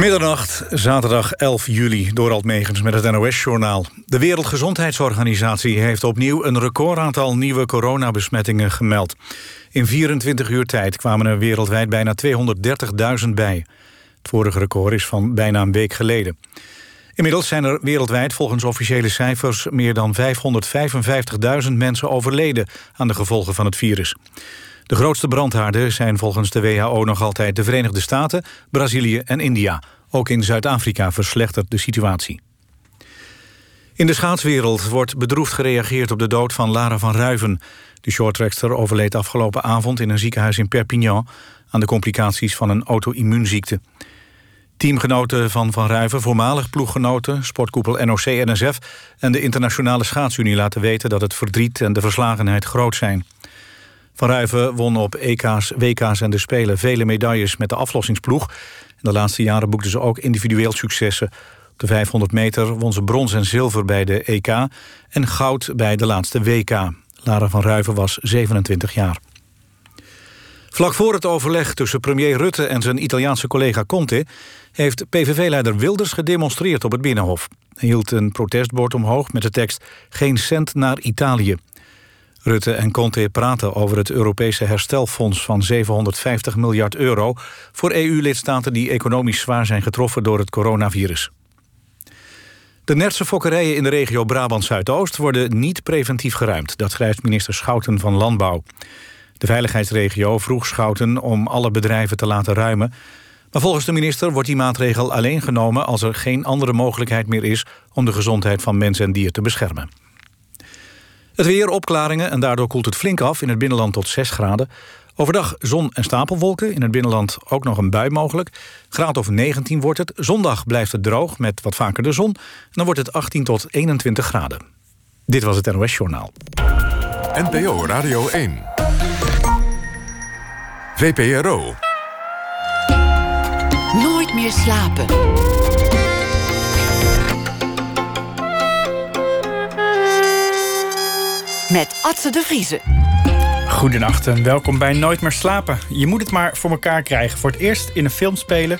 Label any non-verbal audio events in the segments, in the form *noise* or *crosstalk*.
Middernacht, zaterdag 11 juli, door Altmegens met het NOS-journaal. De Wereldgezondheidsorganisatie heeft opnieuw een recordaantal nieuwe coronabesmettingen gemeld. In 24 uur tijd kwamen er wereldwijd bijna 230.000 bij. Het vorige record is van bijna een week geleden. Inmiddels zijn er wereldwijd volgens officiële cijfers... meer dan 555.000 mensen overleden aan de gevolgen van het virus. De grootste brandhaarden zijn volgens de WHO nog altijd de Verenigde Staten, Brazilië en India. Ook in Zuid-Afrika verslechtert de situatie. In de schaatswereld wordt bedroefd gereageerd op de dood van Lara van Ruiven. De shorttrackster overleed afgelopen avond in een ziekenhuis in Perpignan... aan de complicaties van een auto-immuunziekte. Teamgenoten van Van Ruiven, voormalig ploeggenoten... sportkoepel NOC-NSF en de Internationale Schaatsunie laten weten... dat het verdriet en de verslagenheid groot zijn. Van Ruiven won op EK's, WK's en de Spelen vele medailles met de aflossingsploeg. In de laatste jaren boekte ze ook individueel successen. Op de 500 meter won ze brons en zilver bij de EK en goud bij de laatste WK. Lara van Ruiven was 27 jaar. Vlak voor het overleg tussen premier Rutte en zijn Italiaanse collega Conte... heeft PVV-leider Wilders gedemonstreerd op het Binnenhof. Hij hield een protestbord omhoog met de tekst... Geen cent naar Italië. Rutte en Conte praten over het Europese herstelfonds van 750 miljard euro... voor EU-lidstaten die economisch zwaar zijn getroffen door het coronavirus. De Nertse fokkerijen in de regio Brabant-Zuidoost worden niet preventief geruimd. Dat schrijft minister Schouten van Landbouw. De veiligheidsregio vroeg Schouten om alle bedrijven te laten ruimen. Maar volgens de minister wordt die maatregel alleen genomen... als er geen andere mogelijkheid meer is om de gezondheid van mens en dier te beschermen. Het weer, opklaringen en daardoor koelt het flink af. In het binnenland tot 6 graden. Overdag zon en stapelwolken. In het binnenland ook nog een bui mogelijk. Graad of 19 wordt het. Zondag blijft het droog met wat vaker de zon. En dan wordt het 18 tot 21 graden. Dit was het NOS Journaal. NPO Radio 1. VPRO. Nooit meer slapen. Met Atze de Vriezen. Goedenacht en welkom bij Nooit meer slapen. Je moet het maar voor elkaar krijgen. Voor het eerst in een film spelen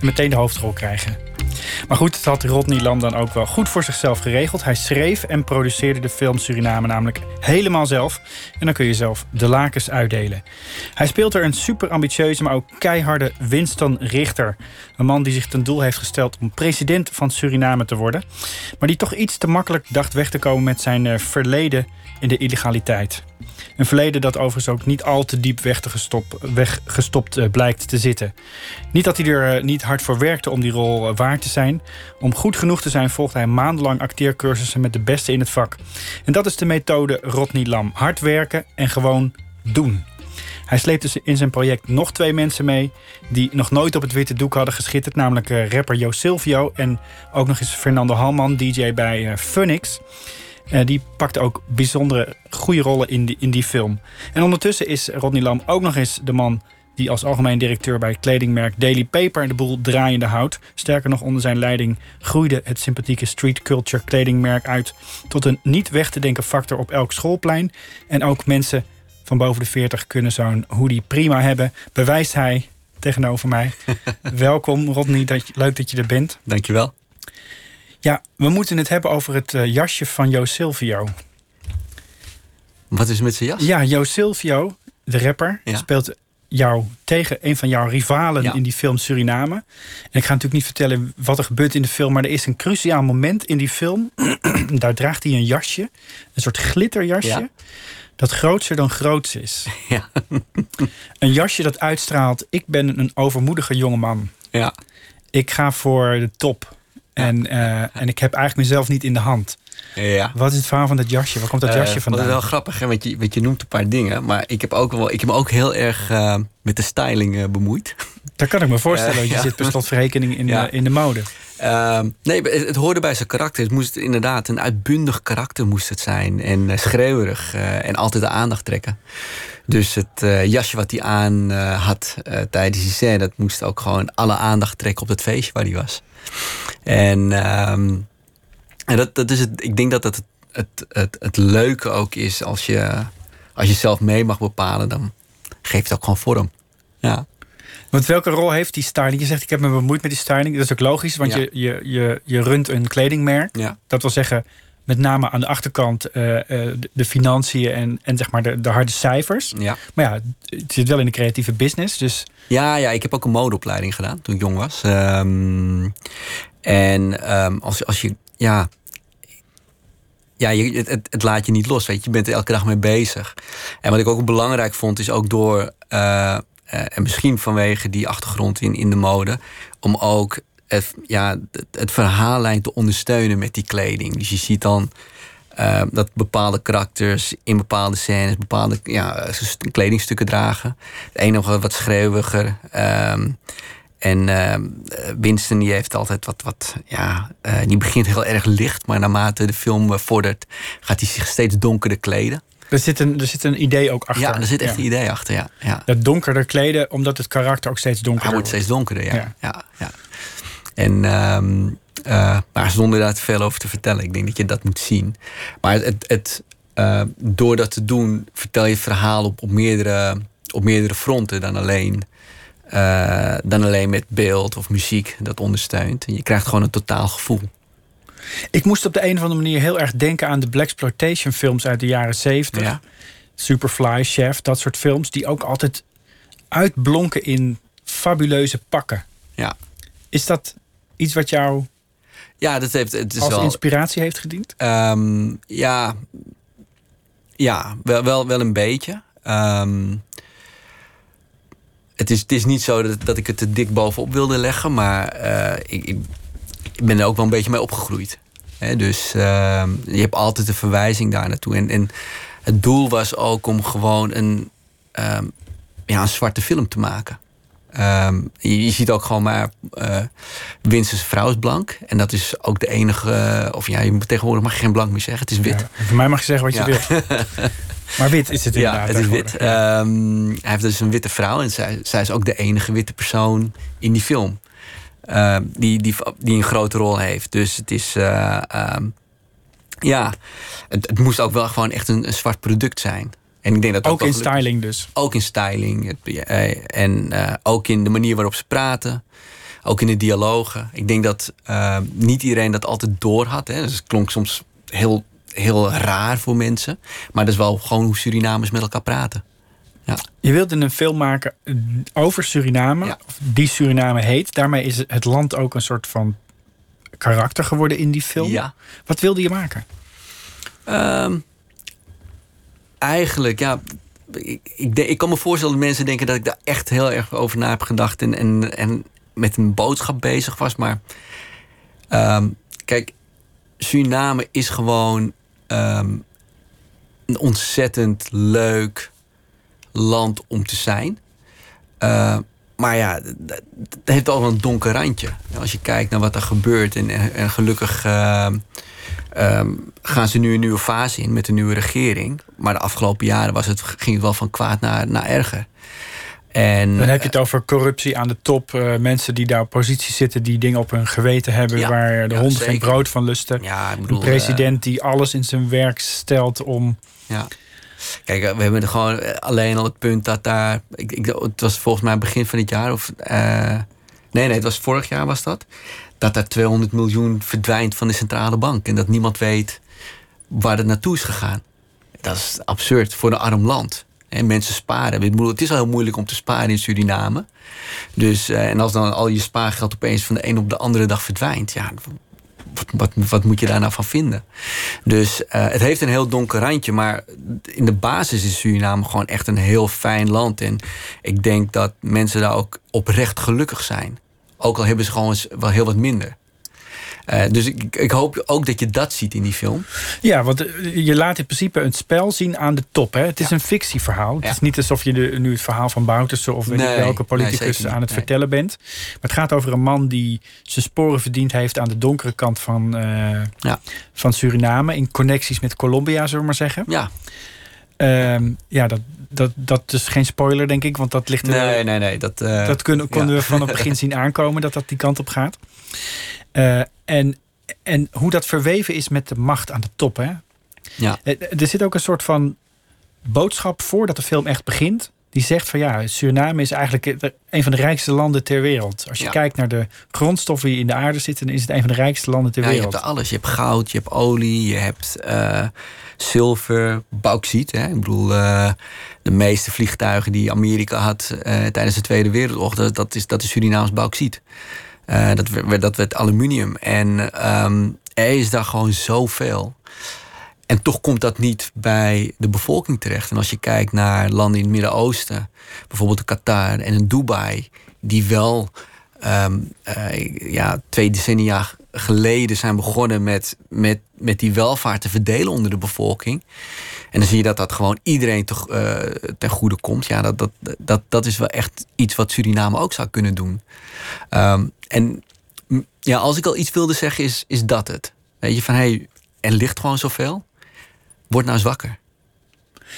en meteen de hoofdrol krijgen. Maar goed, het had Rodney Lam dan ook wel goed voor zichzelf geregeld. Hij schreef en produceerde de film Suriname namelijk helemaal zelf. En dan kun je zelf de lakens uitdelen. Hij speelt er een super ambitieuze, maar ook keiharde Winston Richter. Een man die zich ten doel heeft gesteld om president van Suriname te worden. Maar die toch iets te makkelijk dacht weg te komen met zijn eh, verleden in de illegaliteit. Een verleden dat overigens ook niet al te diep weggestopt uh, blijkt te zitten. Niet dat hij er uh, niet hard voor werkte om die rol uh, waar te zijn. Om goed genoeg te zijn volgde hij maandenlang acteercursussen met de beste in het vak. En dat is de methode Rodney Lam. Hard werken en gewoon doen. Hij sleept dus in zijn project nog twee mensen mee... die nog nooit op het witte doek hadden geschitterd. Namelijk rapper Jo Silvio en ook nog eens Fernando Halman, DJ bij Funix... Uh, die pakt ook bijzondere goede rollen in die, in die film. En ondertussen is Rodney Lam ook nog eens de man die als algemeen directeur bij het kledingmerk Daily Paper de boel draaiende houdt. Sterker nog, onder zijn leiding groeide het sympathieke street culture kledingmerk uit tot een niet weg te denken factor op elk schoolplein. En ook mensen van boven de 40 kunnen zo'n hoodie prima hebben, bewijst hij tegenover mij. *laughs* Welkom Rodney, dat, leuk dat je er bent. Dankjewel. Ja, we moeten het hebben over het uh, jasje van Jo Silvio. Wat is met zijn jas? Ja, Jo Silvio, de rapper, speelt jou tegen een van jouw rivalen in die film Suriname. En ik ga natuurlijk niet vertellen wat er gebeurt in de film, maar er is een cruciaal moment in die film. *clears throat* Daar draagt hij een jasje, een soort glitterjasje. Ja. Dat grootser dan groots is. Ja. *laughs* een jasje dat uitstraalt: ik ben een overmoedige jongeman. Ja. Ik ga voor de top. En, uh, en ik heb eigenlijk mezelf niet in de hand. Ja. Wat is het verhaal van dat jasje? Waar komt dat jasje uh, vandaan? Dat is wel grappig, hè? Want, je, want je noemt een paar dingen. Maar ik heb, ook wel, ik heb me ook heel erg uh, met de styling bemoeid. *laughs* Dat kan ik me voorstellen. want je ja. zit per slotverrekening in, ja. in de mode. Ehm, nee, het, het, hoorde bij zijn karakter. Het moest inderdaad een uitbundig karakter moest het zijn. En schreeuwerig. en altijd de aandacht trekken. Dus het jasje wat hij aan had tijdens die scène... dat moest ook gewoon alle aandacht trekken op het feestje waar hij was. En, um, en dat, dat is het, ik denk dat dat het, het, het, het leuke ook is als je, als je zelf mee mag bepalen, dan geeft het ook gewoon vorm. Ja. Want welke rol heeft die styling? Je zegt, ik heb me bemoeid met die styling. Dat is ook logisch, want Ja. je, je, je, je runt een kledingmerk. Ja. Dat wil zeggen, met name aan de achterkant eh, eh, de, financiën en, en zeg maar de, de harde cijfers. Ja. Maar ja, het zit wel in de creatieve business. Dus Ja, ja, ik heb ook een modeopleiding gedaan toen ik jong was. Ehm, en ehm, als, als je, ja, ja je, het, het, laat je niet los, weet je. Je bent er elke dag mee bezig. En wat ik ook belangrijk vond, is ook door, eh, en misschien vanwege die achtergrond in, in de mode, om ook het, ja, het, het verhaallijn te ondersteunen met die kleding. Dus je ziet dan eh, dat bepaalde karakters in bepaalde scènes bepaalde ja, st- kledingstukken dragen. De ene nog wat schreeuwiger. ehm, en ehm, Winston die heeft altijd wat, wat ja, eh, die begint heel erg licht, maar naarmate de film vordert, gaat hij zich steeds donkerder kleden. er zit een, er zit een idee ook achter. Ja, er zit echt een idee achter, ja. ja. Dat donkerder kleden, omdat het karakter ook steeds Hij donkerder wordt steeds donkerder, ja. Ja. ja. ja, En, ehm, eh, maar zonder daar te veel over te vertellen. Ik denk dat je dat moet zien. Maar het, het, eh, door dat te doen, vertel je het verhaal op, op, meerdere, op meerdere fronten dan alleen, eh, dan alleen met beeld of muziek dat ondersteunt. En je krijgt gewoon een totaal gevoel. Ik moest op de een of andere manier heel erg denken aan de Blaxploitation films uit de jaren 70. Ja. Superfly, Chef, dat soort films. Die ook altijd uitblonken in fabuleuze pakken. Ja, Is dat iets wat jou ja dat heeft, het is als wel... inspiratie heeft gediend? Ehm, ja, ja wel, wel, wel een beetje. Ehm, het, is, het is niet zo dat, dat ik het te dik bovenop wilde leggen, maar eh, ik, ik, ik ben er ook wel een beetje mee opgegroeid. Hè, dus ehm, je hebt altijd een verwijzing daar naartoe. En, en het doel was ook om gewoon een, ja, een zwarte film te maken. Ehm, je, je ziet ook gewoon maar Winston's vrouw is blank. En dat is ook de enige... eh, of ja, je, tegenwoordig mag je geen blank meer zeggen. Het is wit. Ja, voor mij mag je zeggen wat je Ja. wil. *laughs* Maar wit is het Ja, inderdaad. het is wit. Ehm, hij heeft dus een witte vrouw. En zij, zij is ook de enige witte persoon in die film. Ehm, die, die, die een grote rol heeft. Dus het is... eh, ja, het, het moest ook wel gewoon echt een, een zwart product zijn. En ik denk dat ook wel in styling dus. Ook in styling. Eh, En eh, ook in de manier waarop ze praten. Ook in de dialogen. Ik denk dat eh, niet iedereen dat altijd door had. Hè. Dus het klonk soms heel, heel raar voor mensen. Maar dat is wel gewoon hoe Surinamers met elkaar praten. Ja. Je wilde een film maken over Suriname. Ja. Of die Suriname heet. Daarmee is het land ook een soort van karakter geworden in die film. Ja. Wat wilde je maken? Ehm, eigenlijk, ja. Ik, ik, ik kan me voorstellen dat mensen denken dat ik daar echt heel erg over na heb gedacht. En, en, en met een boodschap bezig was. Maar ehm, kijk, Suriname is gewoon ehm, een ontzettend leuk land om te zijn. Eh, maar ja, het heeft wel een donker randje. Als je kijkt naar wat er gebeurt. En, en, gelukkig ehm, ehm, gaan ze nu een nieuwe fase in met een nieuwe regering. Maar de afgelopen jaren was het, ging het wel van kwaad naar, naar erger. En, Dan heb je het over corruptie aan de top. eh, mensen die daar op positie zitten, die dingen op hun geweten hebben. Ja, waar de ja, honden geen brood van lusten. ja, ik bedoel, een president die alles in zijn werk stelt om. eh, ja. Kijk, eh, we hebben er gewoon eh, alleen al het punt dat daar... Ik, ik, het was volgens mij begin van dit jaar. Of, eh, nee, nee, het was vorig jaar was dat. Dat daar 200 miljoen verdwijnt van de centrale bank. En dat niemand weet waar het naartoe is gegaan. Dat is absurd voor een arm land. En mensen sparen. Het is al heel moeilijk om te sparen in Suriname. Dus, eh, en als dan al je spaargeld opeens van de een op de andere dag verdwijnt. Ja, wat, wat, wat moet je daar nou van vinden? Dus eh, het heeft een heel donker randje. Maar in de basis is Suriname gewoon echt een heel fijn land. En ik denk dat mensen daar ook oprecht gelukkig zijn. Ook al hebben ze gewoon wel heel wat minder. Eh, dus ik, ik hoop ook dat je dat ziet in die film. Ja, want eh, je laat in principe een spel zien aan de top. Hè? Het is een fictieverhaal. Het Ja. is niet alsof je de, nu het verhaal van Bouterse of weet Nee, ik welke politicus aan het Nee. vertellen bent. Maar het gaat over een man die zijn sporen verdiend heeft aan de donkere kant van, eh, Ja. van Suriname. In connecties met Colombia, zullen we maar zeggen. Ja, Ehm, ja, dat, dat, dat is geen spoiler, denk ik. Want dat ligt er. nee, nee, nee. Dat, Dat kunnen, konden ja. we van het begin *laughs* zien aankomen dat dat die kant op gaat. Eh, en, en hoe dat verweven is met de macht aan de top. Hè? Ja. Eh, Er zit ook een soort van boodschap voordat de film echt begint. Die zegt van ja, Suriname is eigenlijk de- een van de rijkste landen ter wereld. Als je Ja. kijkt naar de grondstoffen die in de aarde zitten, dan is het een van de rijkste landen ter Ja, je wereld. hebt alles. Je hebt goud, je hebt olie, je hebt eh, zilver, bauxiet. Hè? Ik bedoel, eh, de meeste vliegtuigen die Amerika had eh, tijdens de Tweede Wereldoorlog, dat, dat is, dat is Surinaams bauxiet. Eh, dat, werd, dat werd aluminium. En ehm, er is daar gewoon zoveel. En toch komt dat niet bij de bevolking terecht. En als je kijkt naar landen in het Midden-Oosten, bijvoorbeeld Qatar en in Dubai, die wel ehm, eh, ja, twee decennia geleden zijn begonnen met, met, met die welvaart te verdelen onder de bevolking. En dan zie je dat dat gewoon iedereen te, eh, ten goede komt. Ja, dat, dat, dat, dat is wel echt iets wat Suriname ook zou kunnen doen. Ehm, en ja, als ik al iets wilde zeggen, is, is dat het. Weet je, van hé, hey, er ligt gewoon zoveel. Word nou eens wakker.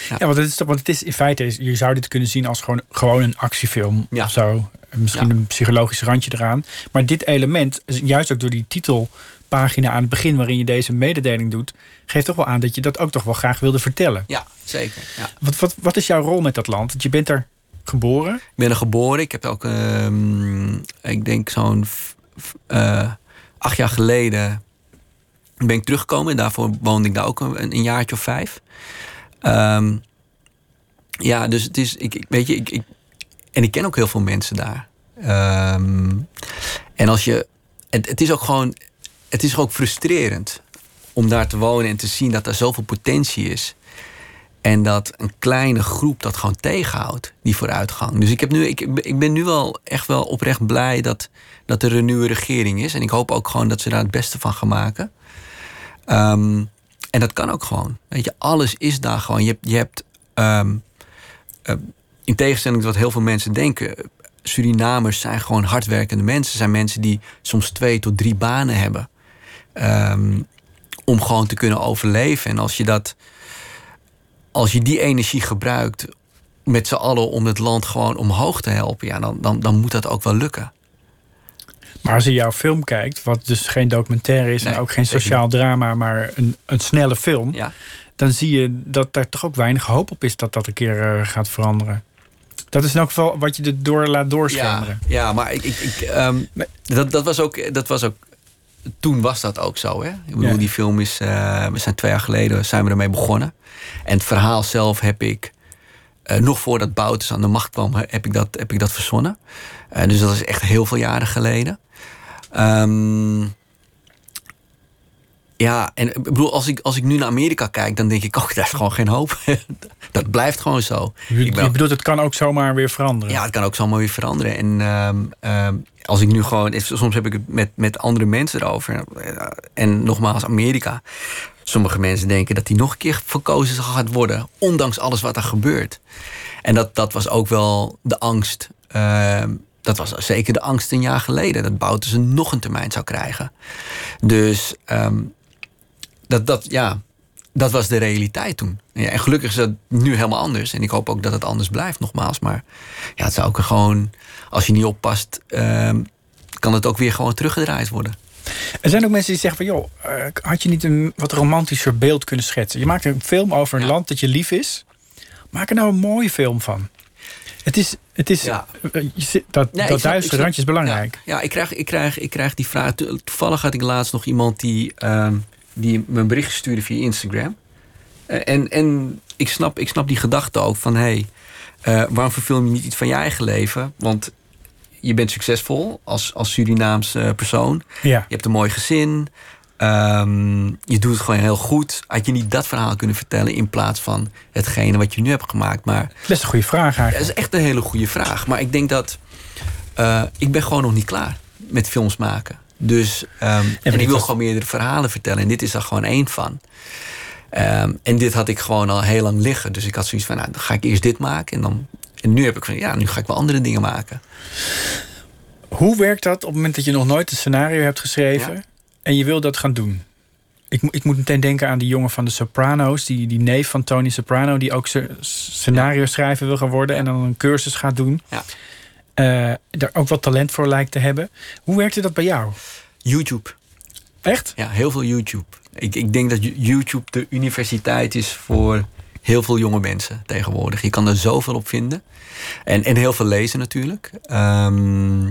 Ja, want het is, want het is in feite, is- je zou dit kunnen zien als gewoon, gewoon een actiefilm Ja. of zo. Misschien Ja. een psychologisch randje eraan. Maar dit element, juist ook door die titelpagina aan het begin waarin je deze mededeling doet, geeft toch wel aan dat je dat ook toch wel graag wilde vertellen. Ja, zeker. Ja. Wat, wat, wat is jouw rol met dat land? Want je bent er geboren. Ik ben er geboren. Ik heb ook, ehm, ik denk zo'n eh, acht jaar geleden ben ik teruggekomen. En daarvoor woonde ik daar ook een, een jaartje of vijf. Ehm, ja, dus het is, ik- weet je, ik, ik, en ik ken ook heel veel mensen daar. Ehm, en als je, het, het is ook gewoon, het is ook frustrerend om daar te wonen en te zien dat er zoveel potentie is. En dat een kleine groep dat gewoon tegenhoudt, die vooruitgang. Dus ik, heb nu, ik, ik ben nu wel echt wel oprecht blij dat, dat er een nieuwe regering is. En ik hoop ook gewoon dat ze daar het beste van gaan maken. Ehm, en dat kan ook gewoon. Weet je, alles is daar gewoon. Je hebt, je hebt ehm, eh, in tegenstelling tot wat heel veel mensen denken, Surinamers zijn gewoon hardwerkende mensen. Zijn mensen die soms twee tot drie banen hebben. Ehm, om gewoon te kunnen overleven. En als je dat als je die energie gebruikt met z'n allen om het land gewoon omhoog te helpen, ja, dan, dan, dan moet dat ook wel lukken. Maar als je jouw film kijkt, wat dus geen documentaire is Nee, en ook geen sociaal drama, maar een, een snelle film, Ja, dan zie je dat daar toch ook weinig hoop op is dat dat een keer eh, gaat veranderen. Dat is in elk geval wat je er door laat doorschemeren. ja maar ik, ik, ik, ehm, dat, dat, was ook, dat was ook. Toen was dat ook zo. Hè? Ik bedoel, Ja. die film is. eh, we zijn twee jaar geleden zijn we ermee begonnen. En het verhaal zelf heb ik. eh, nog voordat Bouters aan de macht kwam, heb ik dat, heb ik dat verzonnen. Eh, dus dat is echt heel veel jaren geleden. Ehm, ja, en ik bedoel, als ik, als ik nu naar Amerika kijk, dan denk ik ook, daar is gewoon geen hoop. *laughs* dat blijft gewoon zo. Je, Ik ben je bedoelt, het kan ook zomaar weer veranderen. ja, het kan ook zomaar weer veranderen. En ehm, ehm, als ik nu gewoon... Soms heb ik het met, met andere mensen erover. En nogmaals, Amerika. Sommige mensen denken dat die nog een keer verkozen gaat worden. Ondanks alles wat er gebeurt. En dat, dat was ook wel de angst. ehm, dat was zeker de angst een jaar geleden. Dat Bouterse nog een termijn zou krijgen. Dus dat, dat, ja, dat was de realiteit toen. Ja, en gelukkig is dat nu helemaal anders. En ik hoop ook dat het anders blijft, nogmaals. Maar ja, het zou ook gewoon, als je niet oppast, ehm, kan het ook weer gewoon teruggedraaid worden. Er zijn ook mensen die zeggen van... joh, eh, had je niet een wat romantischer beeld kunnen schetsen? Je maakt een film over een Ja. land dat je lief is. Maak er nou een mooie film van. Het is... Het is Ja. eh, zit- dat Nee, dat snap- duistere snap- randje is belangrijk. Ja, ja ik, krijg, ik, krijg, ik krijg die vraag. To- Toevallig had ik laatst nog iemand die, ehm, die me een bericht stuurde via Instagram. Eh, en en ik, snap, ik snap die gedachte ook van... hé, hey, eh, waarom verfilm je niet iets van je eigen leven? Want je bent succesvol als, als Surinaams persoon. Ja. Je hebt een mooi gezin. Ehm, je doet het gewoon heel goed. Had je niet dat verhaal kunnen vertellen... in plaats van hetgene wat je nu hebt gemaakt? Maar Dat is een goede vraag eigenlijk. dat is echt een hele goede vraag. Maar ik denk dat... eh, ik ben gewoon nog niet klaar met films maken. Dus, ehm, en ik wil was- gewoon meerdere verhalen vertellen. En dit is er gewoon één van. Ehm, en dit had ik gewoon al heel lang liggen. Dus ik had zoiets van, nou, dan ga ik eerst dit maken. En, dan, en nu heb ik van, ja, nu ga ik wel andere dingen maken. Hoe werkt dat op het moment dat je nog nooit een scenario hebt geschreven... Ja. en je wil dat gaan doen? Ik, ik moet meteen denken aan die jongen van de Sopranos... die, die neef van Tony Soprano... die ook sce- scenario schrijver wil gaan worden... en dan een cursus gaat doen. Ja. Eh, daar ook wat talent voor lijkt te hebben. Hoe werkte dat bij jou? YouTube. Echt? Ja, heel veel YouTube. Ik, ik denk dat Yo- YouTube de universiteit is voor heel veel jonge mensen tegenwoordig. Je kan er zoveel op vinden. En, en heel veel lezen natuurlijk. Ehm,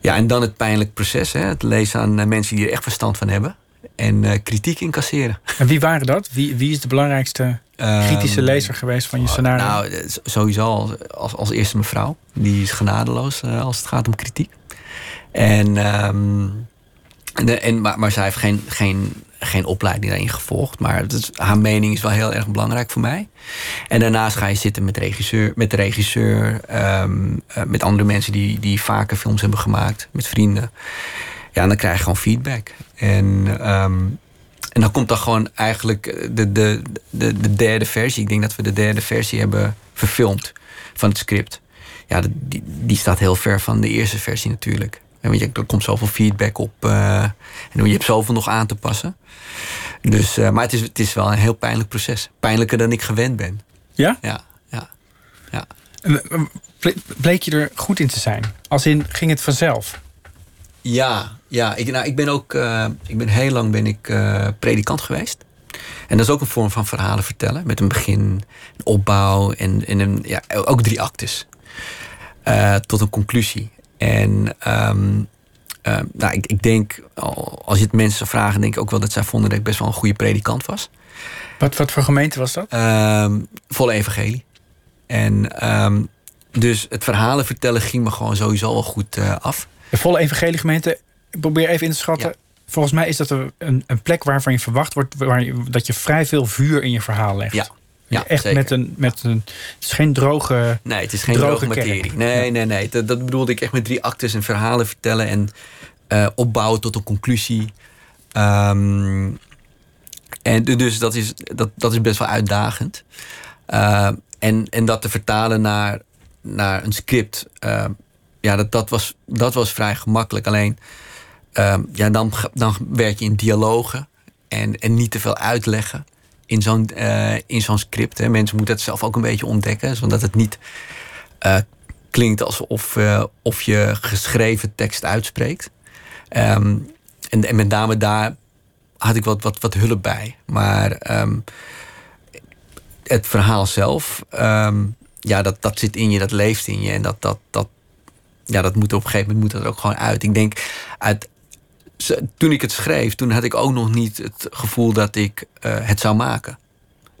ja, en dan het pijnlijk proces. Hè? Het lezen aan mensen die er echt verstand van hebben. En uh, kritiek incasseren. *laughs* En wie waren dat? Wie, wie is de belangrijkste kritische ehm, lezer geweest van je scenario? Nou, sowieso als, als eerste mevrouw. Die is genadeloos uh, als het gaat om kritiek. En, um, de, en, maar, maar zij heeft geen, geen, geen opleiding daarin gevolgd. Maar is, haar mening is wel heel erg belangrijk voor mij. En daarnaast ga je zitten met, regisseur, met de regisseur. Um, uh, met andere mensen die, die vaker films hebben gemaakt. Met vrienden. Ja, en dan krijg je gewoon feedback. En, um, en dan komt dan gewoon eigenlijk de, de, de, de derde versie. Ik denk dat we de derde versie hebben verfilmd van het script. Ja, die, die staat heel ver van de eerste versie natuurlijk. En weet je, er komt zoveel feedback op. Uh, en je hebt zoveel nog aan te passen. Dus, uh, maar het is, het is wel een heel pijnlijk proces. Pijnlijker dan ik gewend ben. Ja? Ja, ja. ja. Bleek je er goed in te zijn? Als in, ging het vanzelf? Ja, ja. Ik, nou, ik ben ook... Uh, ik ben heel lang ben ik predikant geweest. En dat is ook een vorm van verhalen vertellen. Met een begin, een opbouw en, en een, ja, ook drie actes. tot een conclusie. En um, uh, nou, ik, ik, denk, als je het mensen vragen, denk ik ook wel dat zij vonden dat ik best wel een goede predikant was. Wat, wat voor gemeente was dat? Um, volle evangelie. En um, dus het verhalen vertellen ging me gewoon sowieso al goed af. De volle evangelie gemeente, ik probeer even in te schatten. Ja. Volgens mij is dat een, een plek waarvan je verwacht wordt waar je, dat je vrij veel vuur in je verhaal legt. Ja, ja, echt met een, met een. Het is geen droge. Nee, het is geen droge, droge materie. Nee, nee, nee. Dat, dat, bedoelde ik echt met drie actes en verhalen vertellen en uh, opbouwen tot een conclusie. Um, en dus dat is, dat, dat is best wel uitdagend. Uh, en, en dat te vertalen naar, naar een script, uh, ja, dat, dat, was, dat was vrij gemakkelijk. Alleen, ja, dan, dan werk je in dialogen en, en niet te veel uitleggen in zo'n uh, in zo'n script. Hè. Mensen moeten het zelf ook een beetje ontdekken, zodat het niet uh, klinkt alsof uh, of je geschreven tekst uitspreekt. Um, en, en, met name daar had ik wat, wat, wat hulp bij. Maar um, het verhaal zelf, ja, dat, dat zit in je, dat leeft in je. En dat, dat, dat, ja, dat moet op een gegeven moment moet dat er ook gewoon uit. Ik denk, uit, toen ik het schreef, toen had ik ook nog niet het gevoel dat ik uh, het zou maken.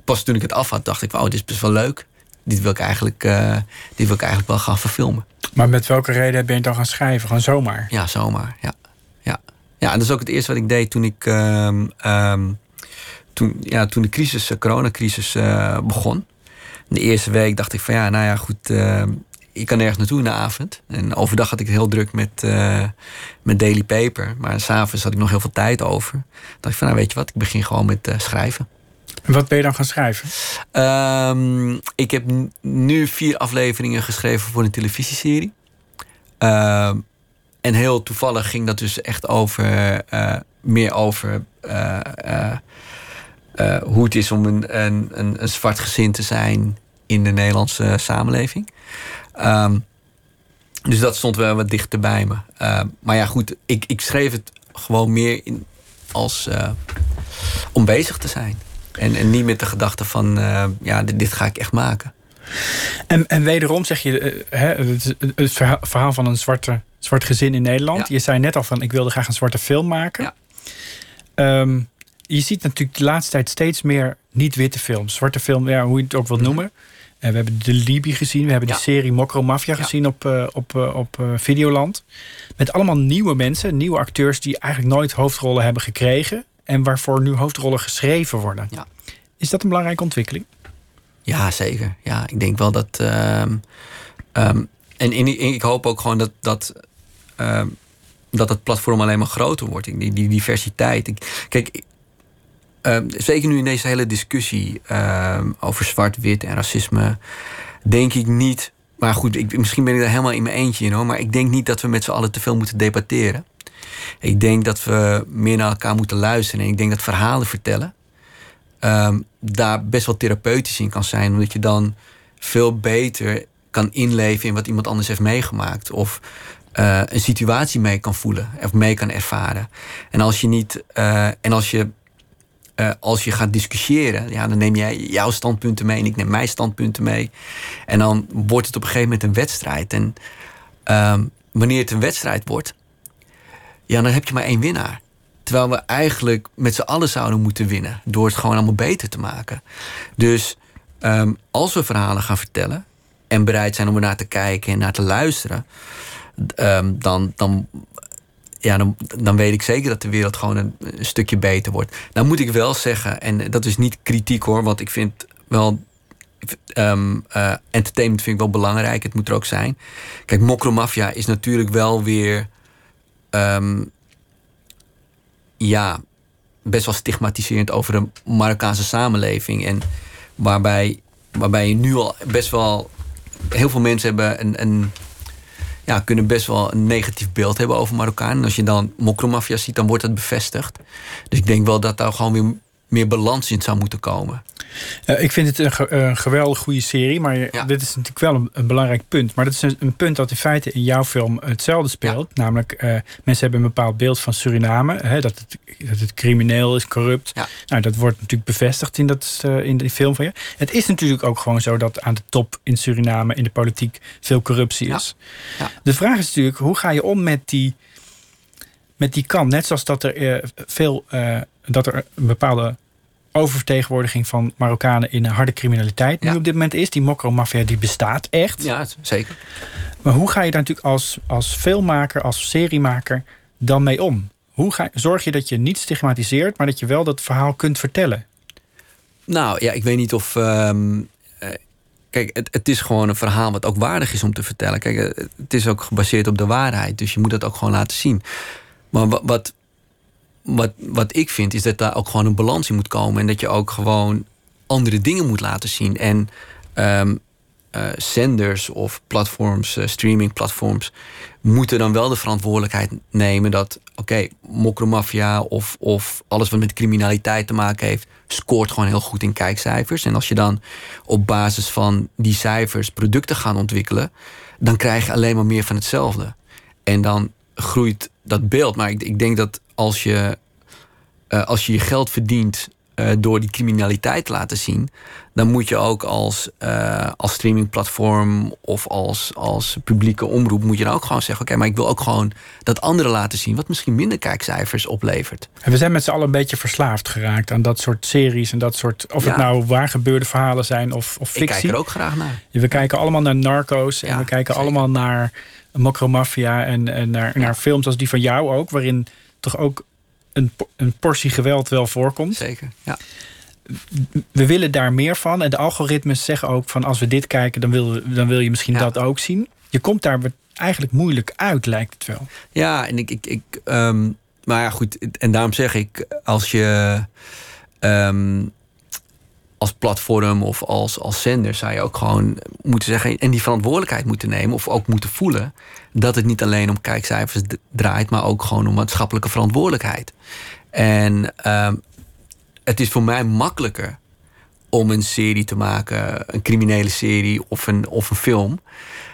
Pas toen ik het af had, dacht ik, oh, dit is best wel leuk. Dit wil ik eigenlijk, uh, dit wil ik eigenlijk wel gaan verfilmen. Maar met welke reden ben je dan gaan schrijven? Gewoon zomaar? Ja, zomaar. Ja, ja. ja en dat is ook het eerste wat ik deed toen ik. Um, toen, ja, toen de crisis, de coronacrisis uh, begon. De eerste week dacht ik van ja, nou ja, goed ehm, ik kan nergens naartoe in de avond. En overdag had ik het heel druk met, uh, met Daily Paper. Maar s'avonds had ik nog heel veel tijd over. Dan dacht ik van, nou weet je wat, ik begin gewoon met uh, schrijven. En wat ben je dan gaan schrijven? Um, ik heb nu vier afleveringen geschreven voor een televisieserie. Uh, en heel toevallig ging dat dus echt over, uh, meer over hoe het is om een, een, een, een zwart gezin te zijn in de Nederlandse samenleving. Um, dus dat stond wel wat dichter bij me. Uh, maar ja, goed, ik, ik schreef het gewoon meer in, als uh, om bezig te zijn. En, en niet met de gedachte van, uh, ja, dit, dit, ga ik echt maken. En, en wederom zeg je, het, het, verhaal van een zwarte, zwart gezin in Nederland. Ja. Je zei net al van, ik wilde graag een zwarte film maken. Ja. Um, je ziet natuurlijk de laatste tijd steeds meer niet-witte films. Zwarte film, ja, hoe je het ook wilt mhm. noemen. We hebben de Libi gezien. We hebben ja. de serie Mokro Mafia ja. gezien op, uh, op, uh, op Videoland. Met allemaal nieuwe mensen, nieuwe acteurs die eigenlijk nooit hoofdrollen hebben gekregen. En waarvoor nu hoofdrollen geschreven worden. Ja. Is dat een belangrijke ontwikkeling? Ja, zeker. Ja, ik denk wel dat. Um, um, en, en, ik hoop ook gewoon dat. dat um, dat het platform alleen maar groter wordt. Die, die diversiteit. Ik, kijk, zeker nu in deze hele discussie uh, over zwart-wit en racisme, denk ik niet. Maar goed, ik, misschien ben ik daar helemaal in mijn eentje in hoor. Maar ik denk niet dat we met z'n allen te veel moeten debatteren. Ik denk dat we meer naar elkaar moeten luisteren. En ik denk dat verhalen vertellen um, daar best wel therapeutisch in kan zijn. Omdat je dan veel beter kan inleven in wat iemand anders heeft meegemaakt. Of uh, een situatie mee kan voelen of mee kan ervaren. En als je niet. Uh, en als je eh, als je gaat discussiëren, ja, dan neem jij jouw standpunten mee en ik neem mijn standpunten mee. En dan wordt het op een gegeven moment een wedstrijd. En ehm, wanneer het een wedstrijd wordt, ja, dan heb je maar één winnaar. Terwijl we eigenlijk met z'n allen zouden moeten winnen. Door het gewoon allemaal beter te maken. Dus ehm, als we verhalen gaan vertellen. En bereid zijn om er naar te kijken en naar te luisteren. ehm, dan, dan, ja, dan, dan weet ik zeker dat de wereld gewoon een, stukje beter wordt. Nou moet ik wel zeggen, en dat is niet kritiek hoor. Want ik vind wel ehm, eh, entertainment vind ik wel belangrijk. Het moet er ook zijn. Kijk, Mokromafia is natuurlijk wel weer. ehm, ja, best wel stigmatiserend over de Marokkaanse samenleving. En waarbij, waarbij je nu al best wel. Heel veel mensen hebben een, een, ja, kunnen best wel een negatief beeld hebben over Marokkaan. En als je dan Mokromafia ziet, dan wordt dat bevestigd. Dus ik denk wel dat daar gewoon weer meer balans in zou moeten komen. Eh, ik vind het een, ge- een geweldig goede serie, maar je- Ja. dit is natuurlijk wel een, een belangrijk punt. Maar dat is een, een punt dat in feite in jouw film hetzelfde speelt. Namelijk, eh, mensen hebben een bepaald beeld van Suriname. Hè, dat, het, dat het crimineel is, corrupt. Ja. Nou, dat wordt natuurlijk bevestigd in, dat, eh, in die film van je. Het is natuurlijk ook gewoon zo dat aan de top in Suriname, in de politiek, veel corruptie is. Ja. De vraag is natuurlijk, hoe ga je om met die, met die kant? Net zoals dat er veel, dat er een bepaalde oververtegenwoordiging van Marokkanen in harde criminaliteit nu Ja. op dit moment is. Die mokro-maffia die bestaat echt. Ja, zeker. Maar hoe ga je daar natuurlijk als, als filmmaker, als seriemaker dan mee om? Hoe ga, zorg je dat je niet stigmatiseert, maar dat je wel dat verhaal kunt vertellen? Nou ja, ik weet niet of. ehm, eh, kijk, het, het is gewoon een verhaal wat ook waardig is om te vertellen. Kijk, het is ook gebaseerd op de waarheid. Dus je moet dat ook gewoon laten zien. Maar wat, wat, wat, wat ik vind, is dat daar ook gewoon een balans in moet komen. En dat je ook gewoon andere dingen moet laten zien. En eh, zenders of platforms, eh, streamingplatforms, moeten dan wel de verantwoordelijkheid nemen dat, oké, mokromafia of, of alles wat met criminaliteit te maken heeft, scoort gewoon heel goed in kijkcijfers. En als je dan op basis van die cijfers producten gaat ontwikkelen, dan krijg je alleen maar meer van hetzelfde. En dan groeit dat beeld. Maar ik, ik denk dat als je, eh, als je je geld verdient eh, door die criminaliteit te laten zien, dan moet je ook als, eh, als streamingplatform of als, als publieke omroep, moet je dan ook gewoon zeggen: oké, maar ik wil ook gewoon dat anderen laten zien, wat misschien minder kijkcijfers oplevert. En we zijn met z'n allen een beetje verslaafd geraakt aan dat soort series en dat soort. Of het nou waar gebeurde verhalen zijn of, of Ik fictie. kijk er ook graag naar. We kijken allemaal naar Narcos en Ja, we kijken zeker. allemaal naar Mokromafia en, en naar, naar films als die van jou ook, waarin toch ook een, een portie geweld wel voorkomt. Zeker. Ja. We willen daar meer van en de algoritmes zeggen ook van als we dit kijken, dan wil, dan wil je misschien Ja. dat ook zien. Je komt daar eigenlijk moeilijk uit, lijkt het wel. Ja, en ik. ik, ik ehm, maar ja, goed. En daarom zeg ik, als je. ehm, als platform of als, als zender zou je ook gewoon moeten zeggen. en die verantwoordelijkheid moeten nemen. of ook moeten voelen. dat het niet alleen om kijkcijfers draait. maar ook gewoon om maatschappelijke verantwoordelijkheid. En ehm, het is voor mij makkelijker om een serie te maken, een criminele serie of een, of een film,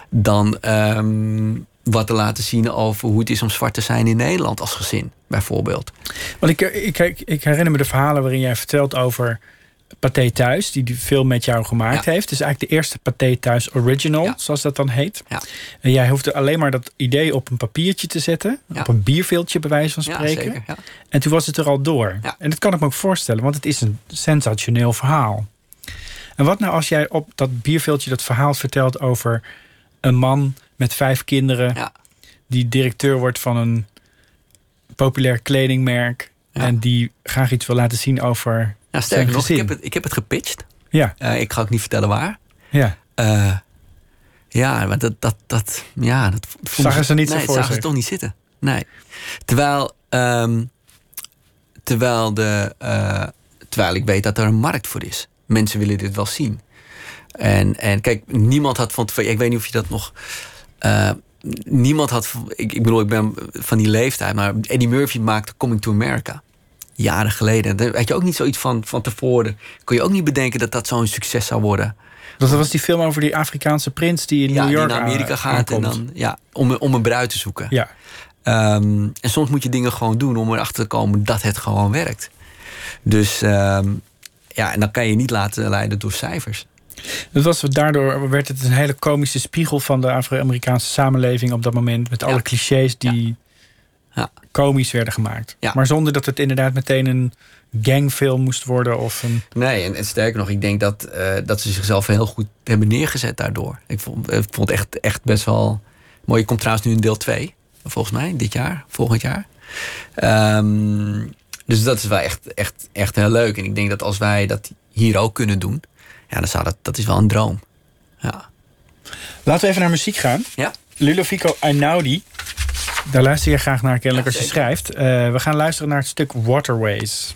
dan ehm, wat te laten zien over hoe het is om zwart te zijn in Nederland als gezin, bijvoorbeeld. Want ik, ik, ik herinner me de verhalen waarin jij vertelt over Pathé Thuis, die die film met jou gemaakt Ja. heeft. Het is eigenlijk de eerste Pathé Thuis Original, Ja. zoals dat dan heet. Ja. En jij hoefde alleen maar dat idee op een papiertje te zetten, op een bierveeltje bij wijze van Ja, spreken. zeker. Ja. En toen was het er al door. En dat kan ik me ook voorstellen, want het is een sensationeel verhaal. En wat nou als jij op dat bierveeltje dat verhaal vertelt over een man met vijf kinderen die directeur wordt van een populair kledingmerk en die graag iets wil laten zien over Nou, sterker nog, ik heb, het, ik heb het gepitcht. Ja, Eh, ik ga ook niet vertellen waar. ja. Eh, ja, maar dat, dat, dat, ja, dat Zagen ze niet zo nee, voor zagen ze toch niet zitten. Nee. Terwijl, ehm, terwijl, de, eh, terwijl ik weet dat er een markt voor is. Mensen willen dit wel zien. En, en kijk, niemand had van tevoren... Ik weet niet of je dat nog... niemand had... Ik, ik bedoel, ik ben van die leeftijd... maar Eddie Murphy maakte Coming to America. Jaren geleden. Daar had je ook niet zoiets van, van tevoren. Kon je ook niet bedenken dat dat zo'n succes zou worden. Dat was die film over die Afrikaanse prins die in Ja, New die York naar Amerika gaat en dan... Ja, om, om een bruid te zoeken. Ja, Ehm, en soms moet je dingen gewoon doen om erachter te komen dat het gewoon werkt. Dus ehm, ja, en dan kan je niet laten leiden door cijfers. Dat was, daardoor werd het een hele komische spiegel van de Afro-Amerikaanse samenleving op dat moment. Met alle Ja. clichés die Ja. Komisch werden gemaakt. Ja. Maar zonder dat het inderdaad meteen een gangfilm moest worden. Of een, Nee, en, en sterker nog, ik denk dat, eh, dat ze zichzelf heel goed hebben neergezet daardoor. Ik vond, ik vond het echt, echt best wel mooi. Je komt trouwens nu in deel 2, volgens mij, dit jaar, volgend jaar. Ehm, dus dat is wel echt, echt, echt heel leuk. En ik denk dat als wij dat hier ook kunnen doen, ja, dan zou dat, dat is wel een droom. Ja. Laten we even naar muziek gaan. Ja. Ludovico Einaudi. Daar luister je graag naar kennelijk Ja, als je schrijft. Eh, we gaan luisteren naar het stuk. Waterways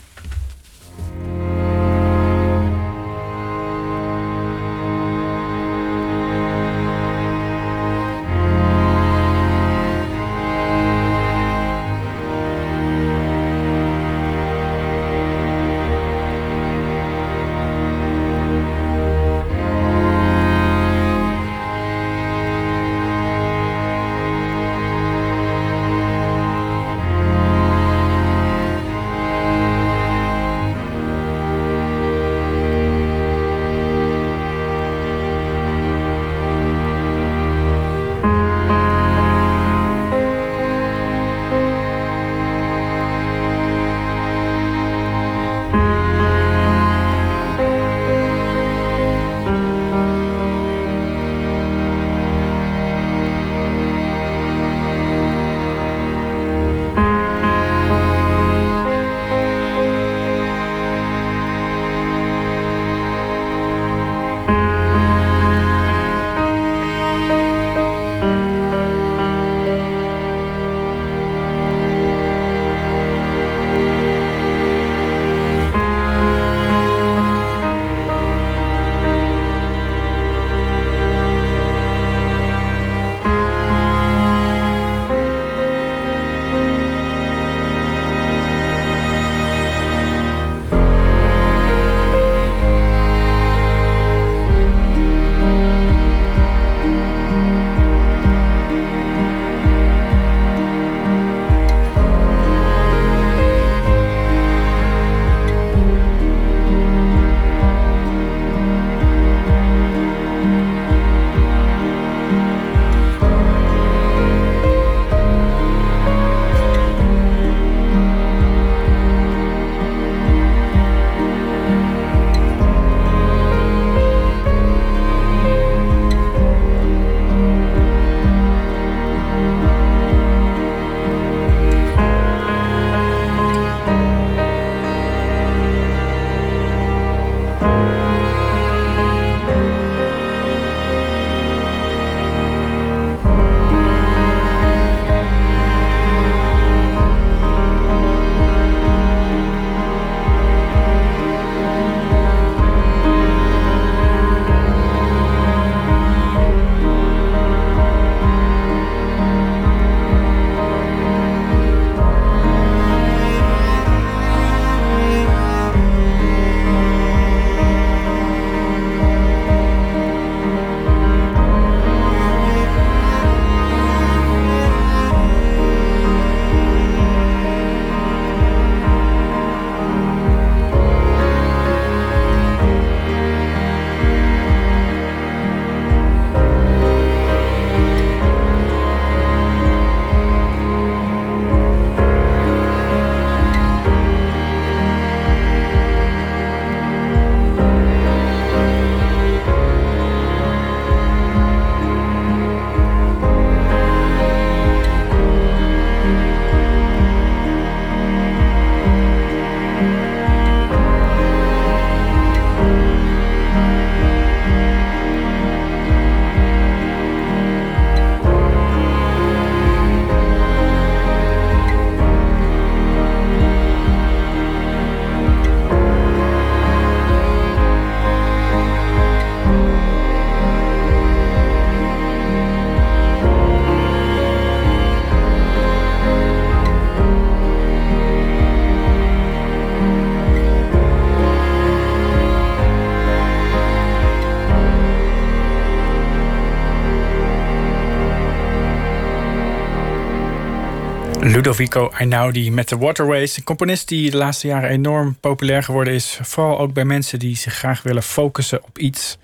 Ludovico Einaudi met de Waterways. Een componist die de laatste jaren enorm populair geworden is. Vooral ook bij mensen die zich graag willen focussen op iets.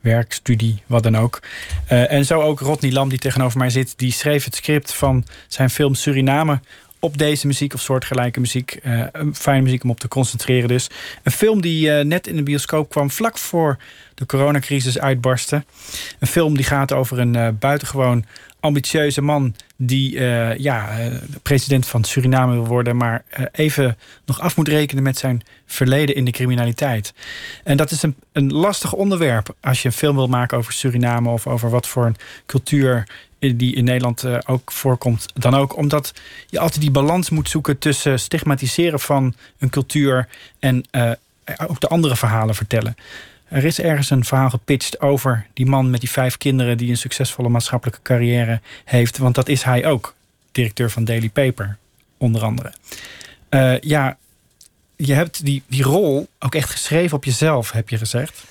Werk, studie, wat dan ook. Uh, en zo ook Rodney Lam, die tegenover mij zit. Die schreef het script van zijn film Suriname op deze muziek of soortgelijke muziek. Uh, fijne muziek om op te concentreren dus. Een film die uh, net in de bioscoop kwam vlak voor de coronacrisis uitbarstte. Een film die gaat over een buitengewoon ambitieuze man die uh, ja, uh, president van Suriname wil worden, maar uh, even nog af moet rekenen met zijn verleden in de criminaliteit. En dat is een, een lastig onderwerp als je een film wil maken over Suriname of over wat voor een cultuur die in Nederland ook voorkomt, dan ook omdat je altijd die balans moet zoeken tussen stigmatiseren van een cultuur en ook de andere verhalen vertellen. Er is ergens een verhaal gepitcht over die man met die vijf kinderen die een succesvolle maatschappelijke carrière heeft. Want dat is hij ook, directeur van Daily Paper, onder andere. Uh, ja, je hebt die, die rol ook echt geschreven op jezelf, heb je gezegd.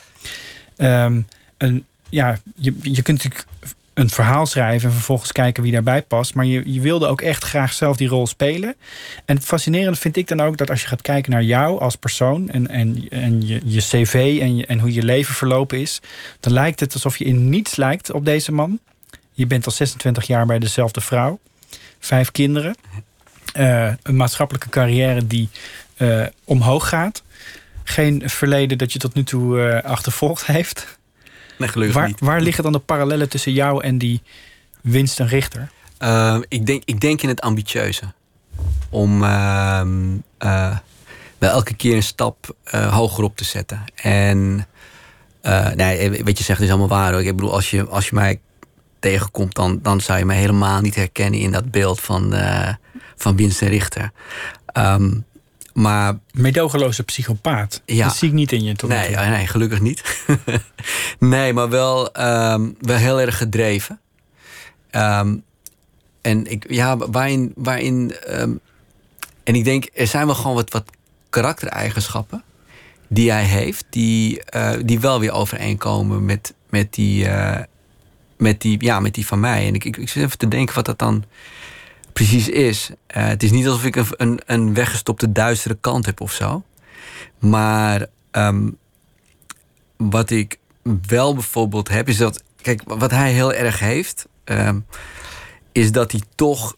Um, en ja, je, je kunt natuurlijk een verhaal schrijven en vervolgens kijken wie daarbij past. Maar je, je wilde ook echt graag zelf die rol spelen. En het fascinerende vind ik dan ook dat als je gaat kijken naar jou als persoon en, en, en je, je cv en, je, en hoe je leven verlopen is, dan lijkt het alsof je in niets lijkt op deze man. Je bent al 26 jaar bij dezelfde vrouw, vijf kinderen, uh, een maatschappelijke carrière die uh, omhoog gaat. Geen verleden dat je tot nu toe uh, achtervolgd *laughs* heeft. Nee, gelukkig waar, niet. Waar liggen dan de parallellen tussen jou en die Winston Richter? Uh, ik, denk, ik denk in het ambitieuze. Om uh, uh, wel elke keer een stap uh, hoger op te zetten. En nee, wat je zegt is allemaal waar. Hoor. Ik bedoel, als je, als je mij tegenkomt, dan, dan zou je mij helemaal niet herkennen in dat beeld van, van Winston Richter. Um, maar, Medogeloze psychopaat. Ja. Dat zie ik niet in je. Tot nee, ja, nee, gelukkig niet. *laughs* nee, maar wel, um, wel heel erg gedreven. Um, en ik, ja, waarin. waarin um, en ik denk, er zijn wel gewoon wat, wat karaktereigenschappen die hij heeft, die, uh, die wel weer overeenkomen met, met, die, uh, met, die, ja, met die van mij. En ik, ik, ik zit even te denken wat dat dan precies is. Uh, het is niet alsof ik een, een, een, weggestopte duistere kant heb of zo. Maar um, wat ik wel bijvoorbeeld heb, is dat. Kijk, wat hij heel erg heeft, um, is dat hij toch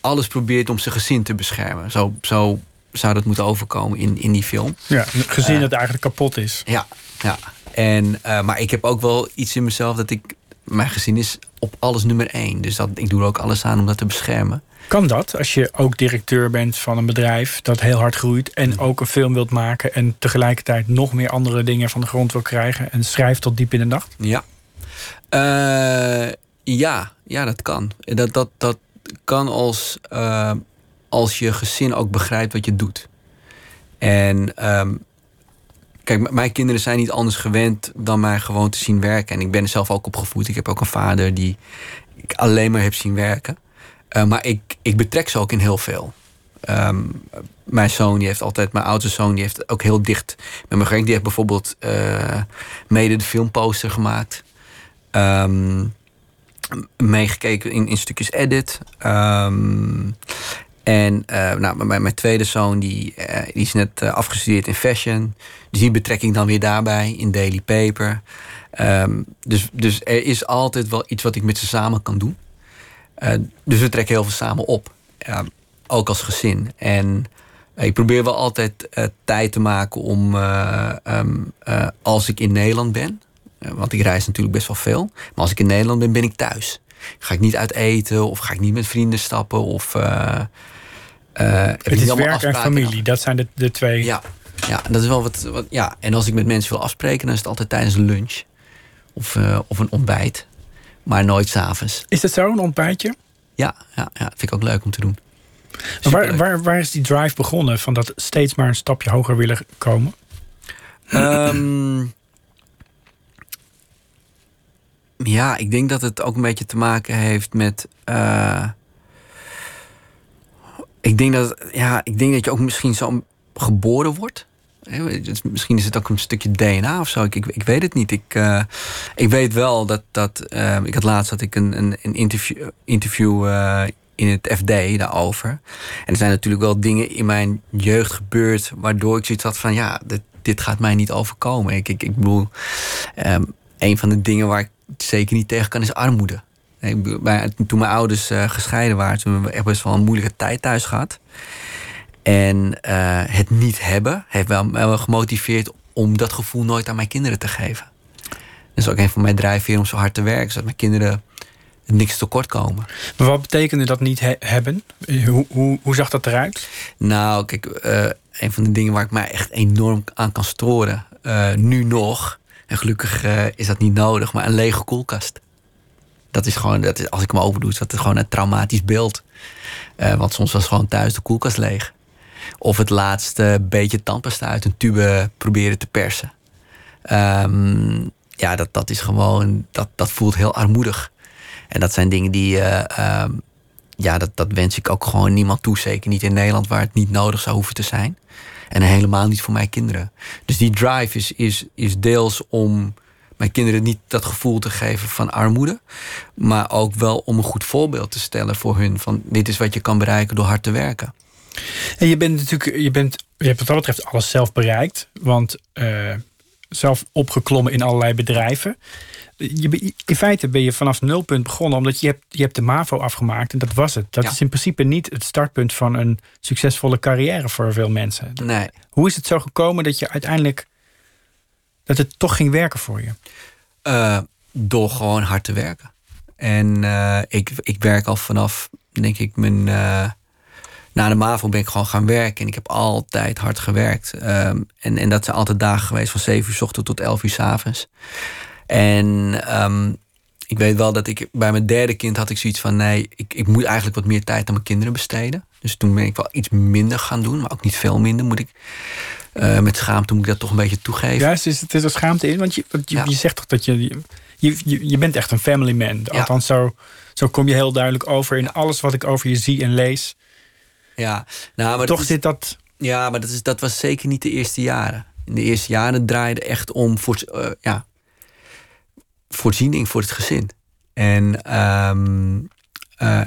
alles probeert om zijn gezin te beschermen. Zo, zo zou dat moeten overkomen in, in die film. Ja, gezin uh, dat eigenlijk kapot is. Ja, ja. En, uh, maar ik heb ook wel iets in mezelf dat ik. Mijn gezin is op alles nummer één. Dus dat, ik doe er ook alles aan om dat te beschermen. Kan dat als je ook directeur bent van een bedrijf dat heel hard groeit en ook een film wilt maken en tegelijkertijd nog meer andere dingen van de grond wil krijgen en schrijft tot diep in de nacht? Ja. Uh, ja, ja, dat kan. Dat, dat, dat kan als, uh, als je gezin ook begrijpt wat je doet. En um, kijk, mijn kinderen zijn niet anders gewend dan mij gewoon te zien werken. En ik ben er zelf ook opgevoed. Ik heb ook een vader die ik alleen maar heb zien werken. Uh, maar ik, ik betrek ze ook in heel veel. Um, mijn zoon, die heeft altijd, mijn oudste zoon, die heeft ook heel dicht met me gewerkt. Die heeft bijvoorbeeld uh, mede de filmposter gemaakt. Um, meegekeken in, in stukjes edit. Um, en uh, nou, mijn, mijn tweede zoon, die, die is net afgestudeerd in fashion. Dus die betrek ik dan weer daarbij in Daily Paper. dus, dus er is altijd wel iets wat ik met ze samen kan doen. Uh, dus we trekken heel veel samen op. Uh, ook als gezin. En uh, ik probeer wel altijd tijd te maken om, um, als ik in Nederland ben, want ik reis natuurlijk best wel veel, maar als ik in Nederland ben, ben ik thuis. Ga ik niet uit eten of ga ik niet met vrienden stappen of. het is werk en familie, dat zijn de, de twee. Ja, ja, dat is wel wat, wat. Ja, en als ik met mensen wil afspreken, dan is het altijd tijdens een lunch of, of een ontbijt maar nooit s'avonds. Is dat zo, een ontbijtje? Ja, ja, ja, vind ik ook leuk om te doen. Waar, waar, waar, is die drive begonnen? Van dat steeds maar een stapje hoger willen komen? Um, ja, ik denk dat het ook een beetje te maken heeft met. Uh, ik, denk dat, ja, ik denk dat je ook misschien zo geboren wordt. Misschien is het ook een stukje DNA of zo. Ik, ik, weet het niet. Ik, uh, ik weet wel dat. dat uh, ik had laatst had ik een, een, een interview, interview uh, in het FD daarover. En er zijn natuurlijk wel dingen in mijn jeugd gebeurd... waardoor ik zoiets had van, ja, dit, dit gaat mij niet overkomen. Ik, ik, ik bedoel, ehm, een van de dingen waar ik zeker niet tegen kan is armoede. Bij- toen mijn ouders eh, gescheiden waren, toen hebben we echt best wel een moeilijke tijd thuis gehad. En eh, het niet hebben heeft wel, wel gemotiveerd om dat gevoel nooit aan mijn kinderen te geven. Dat is ook een van mijn drijfveren om zo hard te werken, zodat mijn kinderen niks tekort komen. Maar wat betekende dat niet he- hebben? Hoe, hoe, hoe zag dat eruit? Nou, kijk, eh, een van de dingen waar ik mij echt enorm aan kan storen, eh, nu nog, en gelukkig is dat niet nodig, maar een lege koelkast. Dat is gewoon, dat is, als ik hem open doe, is dat gewoon een traumatisch beeld. Want soms was gewoon thuis de koelkast leeg. Of het laatste beetje tandpasta uit een tube proberen te persen. Ehm, ja, dat, dat is gewoon, dat, dat voelt heel armoedig. En dat zijn dingen die, eh, ehm, ja, dat, dat wens ik ook gewoon niemand toe. Zeker niet in Nederland, waar het niet nodig zou hoeven te zijn. En helemaal niet voor mijn kinderen. Dus die drive is, is, is deels om mijn kinderen niet dat gevoel te geven van armoede. Maar ook wel om een goed voorbeeld te stellen voor hun. Van dit is wat je kan bereiken door hard te werken. En je bent natuurlijk, je, bent, je hebt wat dat betreft alles zelf bereikt. Want eh, zelf opgeklommen in allerlei bedrijven. Je, in feite ben je vanaf nulpunt begonnen, omdat je hebt, je hebt de MAVO afgemaakt en dat was het. Dat Ja. is in principe niet het startpunt van een succesvolle carrière voor veel mensen. Nee. Hoe is het zo gekomen dat je uiteindelijk dat het toch ging werken voor je? Eh, door gewoon hard te werken. En eh, ik, ik werk al vanaf, denk ik, mijn. Na de MAVO ben ik gewoon gaan werken. En ik heb altijd hard gewerkt. Ehm, en, en dat zijn altijd dagen geweest van 7 uur s ochtends tot 11 uur s avonds. En ehm, ik weet wel dat ik bij mijn derde kind had ik zoiets van: nee, ik, ik moet eigenlijk wat meer tijd aan mijn kinderen besteden. Dus toen ben ik wel iets minder gaan doen, maar ook niet veel minder moet ik. eh, met schaamte moet ik dat toch een beetje toegeven. Juist, is het is er schaamte in, want je, je, Ja. je zegt toch dat je, je, je, je bent echt een family man. Ja. Althans, zo, zo kom je heel duidelijk over in alles wat ik over je zie en lees. Ja, nou, maar toch is- zit dat Ja, maar dat, is, dat was zeker niet de eerste jaren. In de eerste jaren draaide echt om voor, eh, ja, voorziening voor het gezin. En, ehm, eh,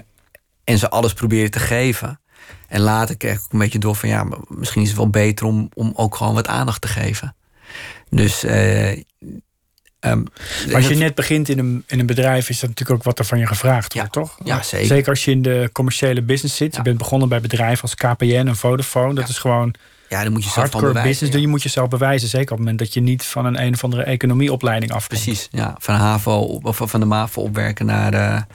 en ze alles proberen te geven. En later kreeg ik een beetje door van ja, maar misschien is het wel beter om, om ook gewoon wat aandacht te geven. Dus. eh, ehm, als je net begint in een, in een bedrijf, is dat natuurlijk ook wat er van je gevraagd wordt, Ja. toch? Ja, zeker. Zeker als je in de commerciële business zit. Je bent begonnen bij bedrijven als KPN en Vodafone. Dat Ja. is gewoon ja, dan moet je zelf van hardcore bewijzen. business. Dus je moet jezelf bewijzen. Zeker op het moment dat je niet van een een of andere economieopleiding afkomt. Precies, ja. Van HAVO of van de MAVO opwerken naar,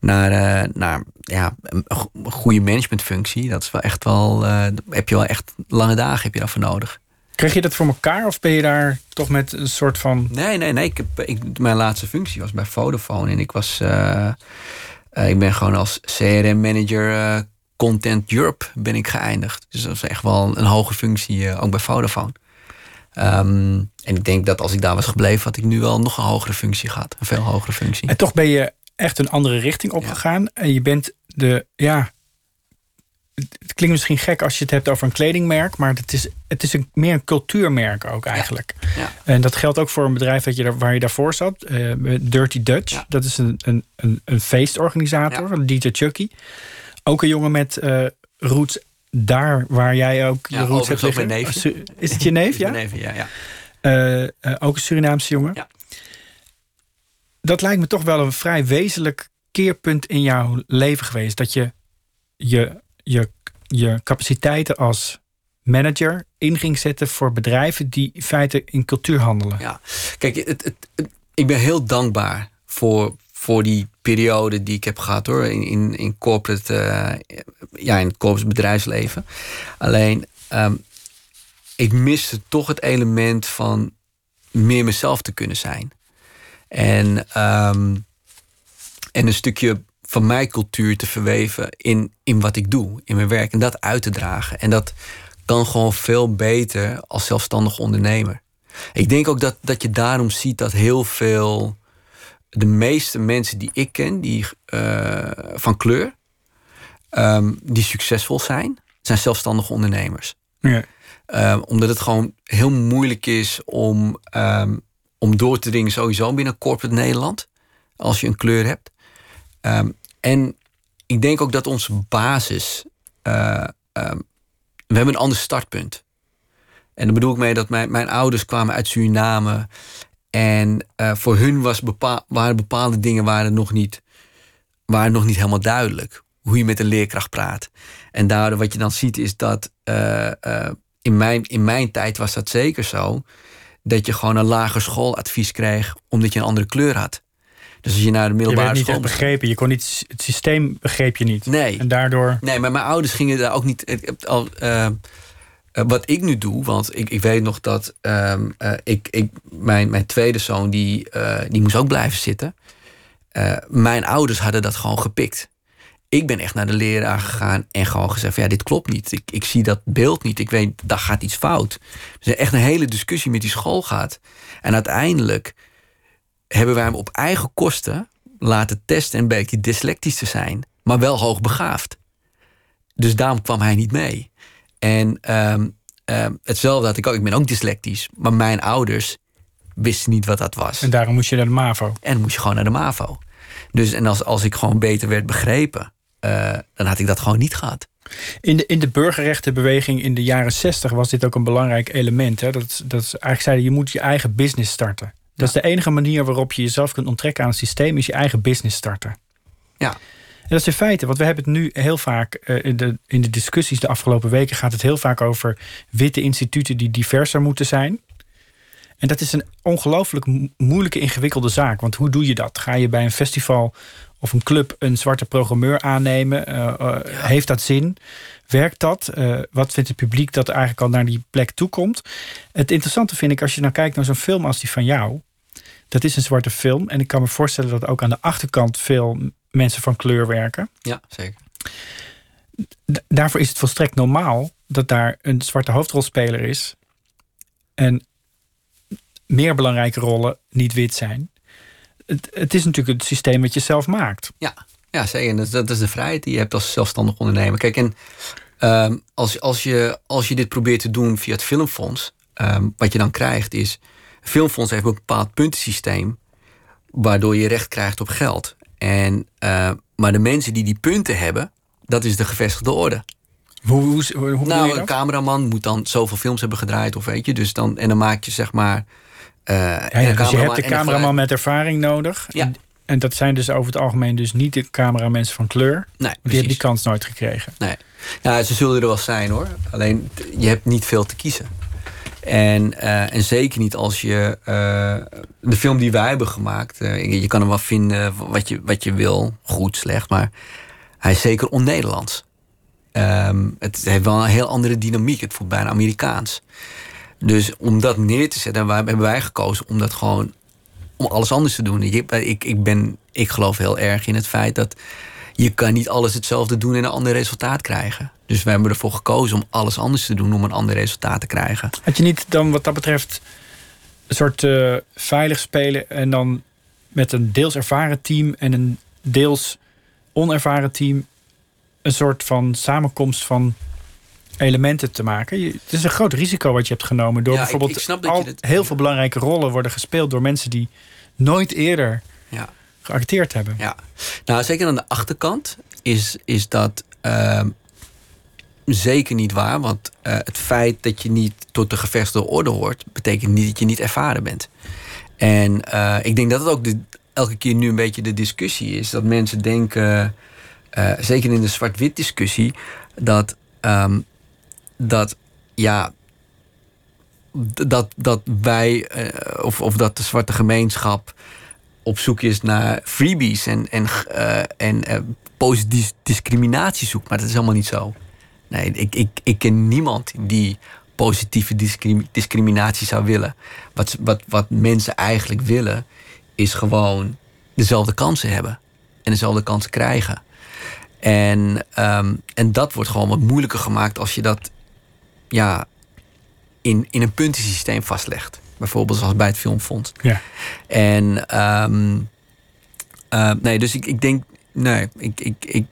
naar, eh, naar ja, een go- een goede managementfunctie. Dat is wel echt wel, eh, heb je wel echt lange dagen heb je daarvoor nodig. Kreeg je dat voor elkaar of ben je daar toch met een soort van... Nee, nee, nee. Ik heb, ik, mijn laatste functie was bij Vodafone. En ik was, eh, eh, ik ben gewoon als CRM-manager eh, Content Europe ben ik geëindigd. Dus dat is echt wel een hoge functie, ook bij Vodafone. Ehm, en ik denk dat als ik daar was gebleven, had ik nu wel nog een hogere functie gehad. Een veel hogere functie. En toch ben je echt een andere richting opgegaan. En je bent de, ja... Het klinkt misschien gek als je het hebt over een kledingmerk, maar het is, het is een, meer een cultuurmerk ook eigenlijk. Ja. En dat geldt ook voor een bedrijf dat je waar je daarvoor zat, eh, Dirty Dutch. Ja. Dat is een, een, een, een feestorganisator, van DJ Chucky. Ook een jongen met eh roots daar waar jij ook je roots hebt liggen. Su- Is het je neef, ja? Neef, ja, ja. Eh, ook een Surinaamse jongen. Ja. Dat lijkt me toch wel een vrij wezenlijk keerpunt in jouw leven geweest. Dat je je, je, je capaciteiten als manager in ging zetten voor bedrijven die in in cultuur handelen. Ja, kijk, het, het- ik ben heel dankbaar voor, voor die periode die ik heb gehad hoor, in, in, in corporate, eh, ja, in het corporate bedrijfsleven. Alleen, ehm, ik miste toch het element van meer mezelf te kunnen zijn. En, ehm, en een stukje van mijn cultuur te verweven in, in wat ik doe, in mijn werk. En dat uit te dragen. En dat kan gewoon veel beter als zelfstandig ondernemer. Ik denk ook dat, dat je daarom ziet dat heel veel. De meeste mensen die ik ken, die eh, van kleur, ehm, die succesvol zijn, zijn zelfstandige ondernemers. Ja. Ehm, omdat het gewoon heel moeilijk is om, ehm, om door te dringen, sowieso binnen corporate Nederland, als je een kleur hebt. En ik denk ook dat onze basis. eh, ehm, we hebben een ander startpunt. En daar bedoel ik mee dat mijn, mijn ouders kwamen uit Suriname. En eh, voor hun was waren bepaalde dingen waren nog, niet, waren nog niet helemaal duidelijk. Hoe je met een leerkracht praat. En daardoor wat je dan ziet is dat. eh, in, mijn, in mijn tijd was dat zeker zo. Dat je gewoon een lager schooladvies kreeg. omdat je een andere kleur had. Dus als je naar de Je middelbare werd niet school. echt begrepen. Je kon niet, het systeem begreep je niet. Nee. En daardoor... Nee, maar mijn ouders gingen daar ook niet. Al, eh, wat ik nu doe, want ik, ik weet nog dat ehm, eh, ik, ik, mijn, mijn tweede zoon, die, eh, die moest ook blijven zitten. Mijn ouders hadden dat gewoon gepikt. Ik ben echt naar de leraar gegaan en gewoon gezegd: van, ja, dit klopt niet. Ik, ik zie dat beeld niet. Ik weet, daar gaat iets fout. Dus echt een hele discussie met die school gehad. En uiteindelijk hebben wij hem op eigen kosten laten testen en bleek hij dyslectisch te zijn, maar wel hoogbegaafd. Dus daarom kwam hij niet mee. En ehm, ehm, hetzelfde had ik ook. Ik ben ook dyslectisch. Maar mijn ouders wisten niet wat dat was. En daarom moest je naar de MAVO. En dan moest je gewoon naar de MAVO. Dus en als, als ik gewoon beter werd begrepen... eh, dan had ik dat gewoon niet gehad. In de, in de burgerrechtenbeweging in de jaren 60 was dit ook een belangrijk element. Hè? Dat, dat eigenlijk zeiden, je moet je eigen business starten. Dat is de enige manier waarop je jezelf kunt onttrekken aan het systeem, is je eigen business starten. Ja. En dat is in feite, want we hebben het nu heel vaak eh, in, de, in de discussies de afgelopen weken gaat het heel vaak over witte instituten die diverser moeten zijn. En dat is een ongelooflijk mo- moeilijke, ingewikkelde zaak. Want hoe doe je dat? Ga je bij een festival of een club een zwarte programmeur aannemen? Eh, eh, Heeft dat zin? Werkt dat? Wat vindt het publiek dat eigenlijk al naar die plek toe komt? Het interessante vind ik, als je nou kijkt naar zo'n film als die van jou. Dat is een zwarte film. En ik kan me voorstellen dat ook aan de achterkant veel mensen van kleur werken. Ja, zeker. D- daarvoor is het volstrekt normaal dat daar een zwarte hoofdrolspeler is. En meer belangrijke rollen niet wit zijn. Het, het is natuurlijk het systeem wat je zelf maakt. Ja, ja zeker. En dat, dat is de vrijheid die je hebt als zelfstandig ondernemer. Kijk, en ehm, als, als, je, als je dit probeert te doen via het Filmfonds... ehm, wat je dan krijgt is... Filmfonds heeft een bepaald puntensysteem... waardoor je recht krijgt op geld. En, eh, maar de mensen die die punten hebben... dat is de gevestigde orde. Hoe, hoe, hoe, hoe bedoel Nou, een cameraman moet dan zoveel films hebben gedraaid, of weet je. Dus dan, en dan maak je zeg maar. eh, Ja, ja, dus je hebt de cameraman met ervaring nodig. Ja. En, en dat zijn dus over het algemeen dus niet de cameramensen van kleur. Nee, Die hebben precies. die kans nooit gekregen. Nee. Ja, ze zullen er wel zijn hoor. Alleen je hebt niet veel te kiezen. En, eh, en zeker niet als je. eh, de film die wij hebben gemaakt. eh, je je kan hem wel vinden wat je, wat je wil. Goed, slecht. Maar hij is zeker on-Nederlands. Ehm, het heeft wel een heel andere dynamiek. Het voelt bijna Amerikaans. Dus om dat neer te zetten, hebben wij gekozen om dat gewoon om alles anders te doen. Ik, ik, ben, ik geloof heel erg in het feit dat je kan niet alles hetzelfde doen en een ander resultaat krijgen. Dus wij hebben ervoor gekozen om alles anders te doen om een ander resultaat te krijgen. Had je niet dan wat dat betreft een soort eh, veilig spelen en dan met een deels ervaren team en een deels onervaren team een soort van samenkomst van elementen te maken? Je, het is een groot risico wat je hebt genomen door Ja, ik- bijvoorbeeld ik snap dat je al dit- heel veel belangrijke rollen worden gespeeld door mensen die nooit eerder Ja. Geacteerd hebben. Ja, nou zeker aan de achterkant is, is dat ehm, zeker niet waar. Want eh, het feit dat je niet tot de gevestigde orde hoort, betekent niet dat je niet ervaren bent. En eh, ik denk dat het ook elke keer nu een beetje de discussie is. Dat mensen denken, eh, zeker in de zwart-wit discussie, dat, ehm, dat ja, dat, dat wij, of, of dat de zwarte gemeenschap op zoek is naar freebies en, en, eh, en eh, positieve discriminatie zoekt. Maar dat is helemaal niet zo. Nee, ik, ik, ik ken niemand die positieve discrim- discriminatie zou willen. Wat, wat, wat mensen eigenlijk willen, is gewoon dezelfde kansen hebben. En dezelfde kansen krijgen. En, ehm, en dat wordt gewoon wat moeilijker gemaakt als je dat ja, in, in een puntensysteem vastlegt. Bijvoorbeeld zoals bij het Filmfonds. Ja. En ehm, eh, nee, dus ik, ik denk, nee, ik, ik, ik,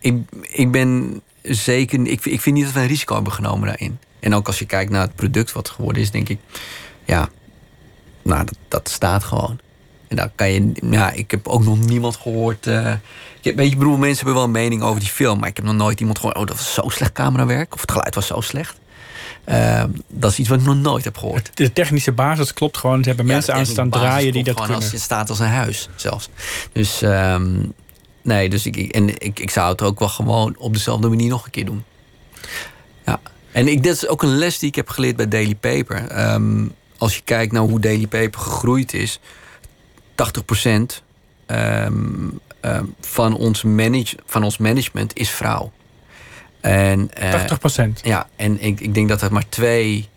ik, ik ben zeker, ik, ik vind niet dat we een risico hebben genomen daarin. En ook als je kijkt naar het product wat geworden is, denk ik, ja, nou, dat, dat staat gewoon. En daar kan je, ja, ik heb ook nog niemand gehoord. eh, ik heb, weet je, bedoel, mensen hebben wel een mening over die film, maar ik heb nog nooit iemand gehoord. Oh, dat was zo slecht camerawerk, of het geluid was zo slecht. Eh, dat is iets wat ik nog nooit heb gehoord. De technische basis klopt gewoon. Ze hebben mensen aan staan draaien die dat gewoon kunnen. Als, het staat als een huis zelfs. Dus ehm, nee, dus ik, en ik, ik zou het ook wel gewoon op dezelfde manier nog een keer doen. Ja. En ik, dit is ook een les die ik heb geleerd bij Daily Paper. Ehm, als je kijkt naar hoe Daily Paper gegroeid is, 80% ehm, ehm, van, ons manage, van ons management is vrouw. En, eh, 80%. ja, en ik, ik denk dat er maar twee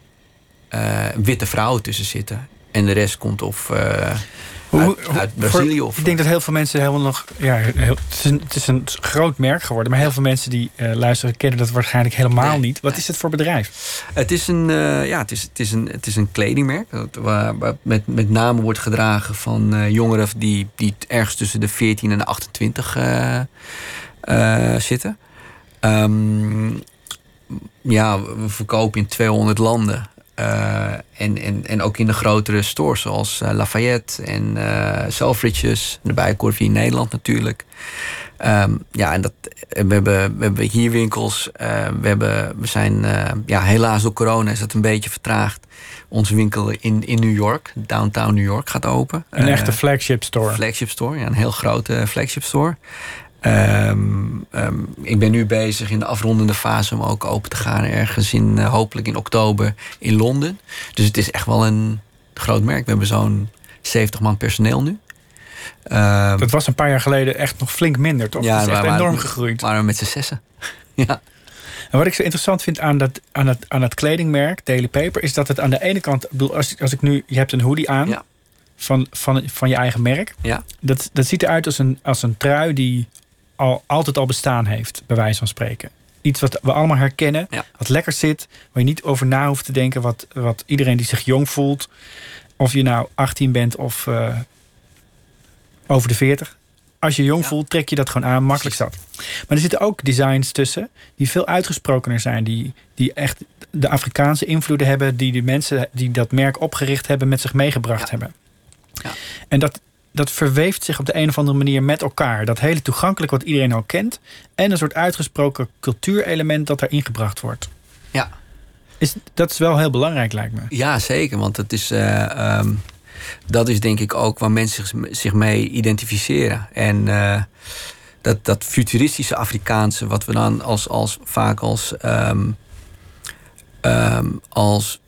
eh, witte vrouwen tussen zitten. En de rest komt of eh, Hoe- uit, voor- Brazilië of... Ik denk dat heel veel mensen helemaal nog. Ja, heel, het, is een, het is een groot merk geworden. Maar heel veel mensen die luisteren kennen dat waarschijnlijk helemaal Nee, niet. Wat nee. is het voor bedrijf? Het is een, ja, het is, het is een, het is een kledingmerk. dat- Waar, waar met, met name wordt gedragen van jongeren die, die ergens tussen de 14 en de 28 eh, eh, zitten. Ehm, ja, we verkopen in 200 landen. Eh, en, en, en ook in de grotere stores zoals eh, Lafayette en eh Selfridges. De Bijenkorf hier in Nederland natuurlijk. Ehm, ja, en dat, we, hebben, we hebben hier winkels. we, hebben, we zijn, ja, helaas door corona is dat een beetje vertraagd. Onze winkel in, in New York, downtown New York, gaat open. Een echte flagship store. flagship store, ja, een heel grote flagship store. Ehm, ehm, ik ben nu bezig in de afrondende fase om ook open te gaan ergens in, eh, hopelijk in oktober in Londen. Dus het is echt wel een groot merk. We hebben zo'n 70 man personeel nu. Ehm, dat was een paar jaar geleden echt nog flink minder, toch? Ja, dat is echt waren- enorm gegroeid. we met z'n zessen. *laughs* ja. En wat ik zo interessant vind aan dat, aan het, aan kledingmerk Daily Paper... is dat het aan de ene kant... bedoel, Als, als ik nu... Je hebt een hoodie aan Ja. van, van, van je eigen merk. Ja. Dat, dat ziet eruit als een, als een trui die al, altijd al bestaan heeft, bij wijze van spreken. Iets wat we allemaal herkennen, Ja. wat lekker zit, waar je niet over na hoeft te denken. Wat, wat iedereen die zich jong voelt, of je nou 18 bent of eh, over de 40. Als je jong Ja. voelt, trek je dat gewoon aan, makkelijk zat. Maar er zitten ook designs tussen die veel uitgesprokener zijn. Die, die echt de Afrikaanse invloeden hebben. Die de mensen die dat merk opgericht hebben met zich meegebracht Ja. hebben. Ja. En dat, dat verweeft zich op de een of andere manier met elkaar. Dat hele toegankelijk wat iedereen al kent. En een soort uitgesproken cultuurelement dat erin gebracht wordt. Ja. Is, dat is wel heel belangrijk, lijkt me. Ja, zeker. Want het is, eh, ehm, dat is denk ik ook waar mensen zich, zich mee identificeren. En eh, dat, dat futuristische Afrikaanse, wat we dan als, als, vaak als, ehm, ehm, als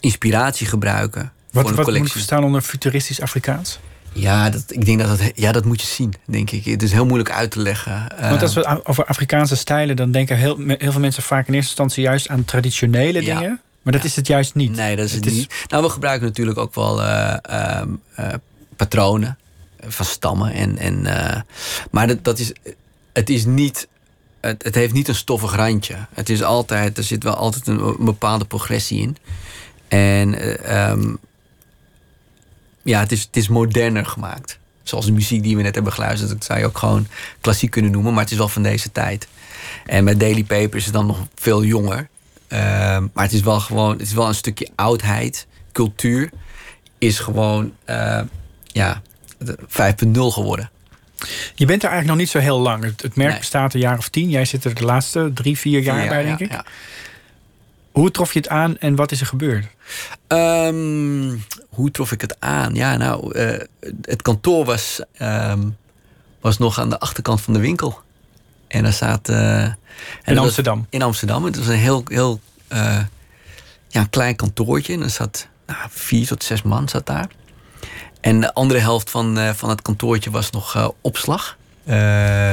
inspiratie gebruiken. Wat, voor een wat moet collectie. verstaan onder futuristisch Afrikaans? Ja, dat, ik denk dat het, ja, dat moet je zien, denk ik. Het is heel moeilijk uit te leggen. Want als we a- over Afrikaanse stijlen, dan denken heel, heel veel mensen vaak in eerste instantie juist aan traditionele Ja. dingen. Maar dat Ja. is het juist niet. Nee, dat is het, Het is- niet. Nou, we gebruiken natuurlijk ook wel eh, ehm, eh, patronen van stammen. En, en, eh, maar dat, dat is, het is niet. Het, het heeft niet een stoffig randje. Het is altijd, er zit wel altijd een, een bepaalde progressie in. En eh, ehm, ja, het is, het is moderner gemaakt. Zoals de muziek die we net hebben geluisterd. Dat zou je ook gewoon klassiek kunnen noemen. Maar het is wel van deze tijd. En met Daily Paper is het dan nog veel jonger. Ehm, maar het is wel gewoon, het is wel een stukje oudheid, cultuur. Is gewoon, eh, ja, de 5.0 geworden. Je bent er eigenlijk nog niet zo heel lang. Het, het merk Nee. bestaat een jaar of tien. Jij zit er de laatste drie, vier jaar Ja, bij, ja, denk ik. ja. Hoe trof je het aan en wat is er gebeurd? Ehm, hoe trof ik het aan? Ja, nou, eh, het kantoor was, ehm, was nog aan de achterkant van de winkel. En daar staat. eh, en was- Amsterdam? in Amsterdam. Het was een heel, heel eh, ja, een klein kantoortje. En er zat nou, vier tot zes man zat daar. En de andere helft van, van het kantoortje was nog opslag.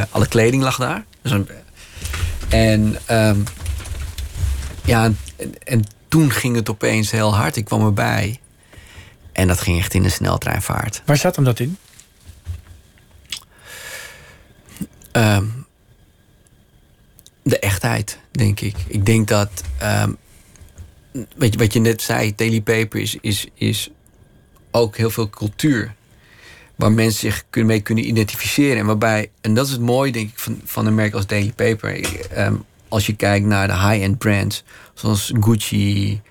Alle kleding lag daar. Dus een- en ehm, ja, en, en toen ging het opeens heel hard. Ik kwam erbij. En dat ging echt in een sneltreinvaart. Waar zat hem dat in? Ehm, de echtheid, denk ik. Ik denk dat. ehm, weet je, wat je net zei, Daily Paper is, is, is ook heel veel cultuur. Waar mensen zich mee kunnen identificeren. En waarbij, en dat is het mooie, denk ik, van, van een merk als Daily Paper. Ehm, als je kijkt naar de high-end brands, zoals Gucci,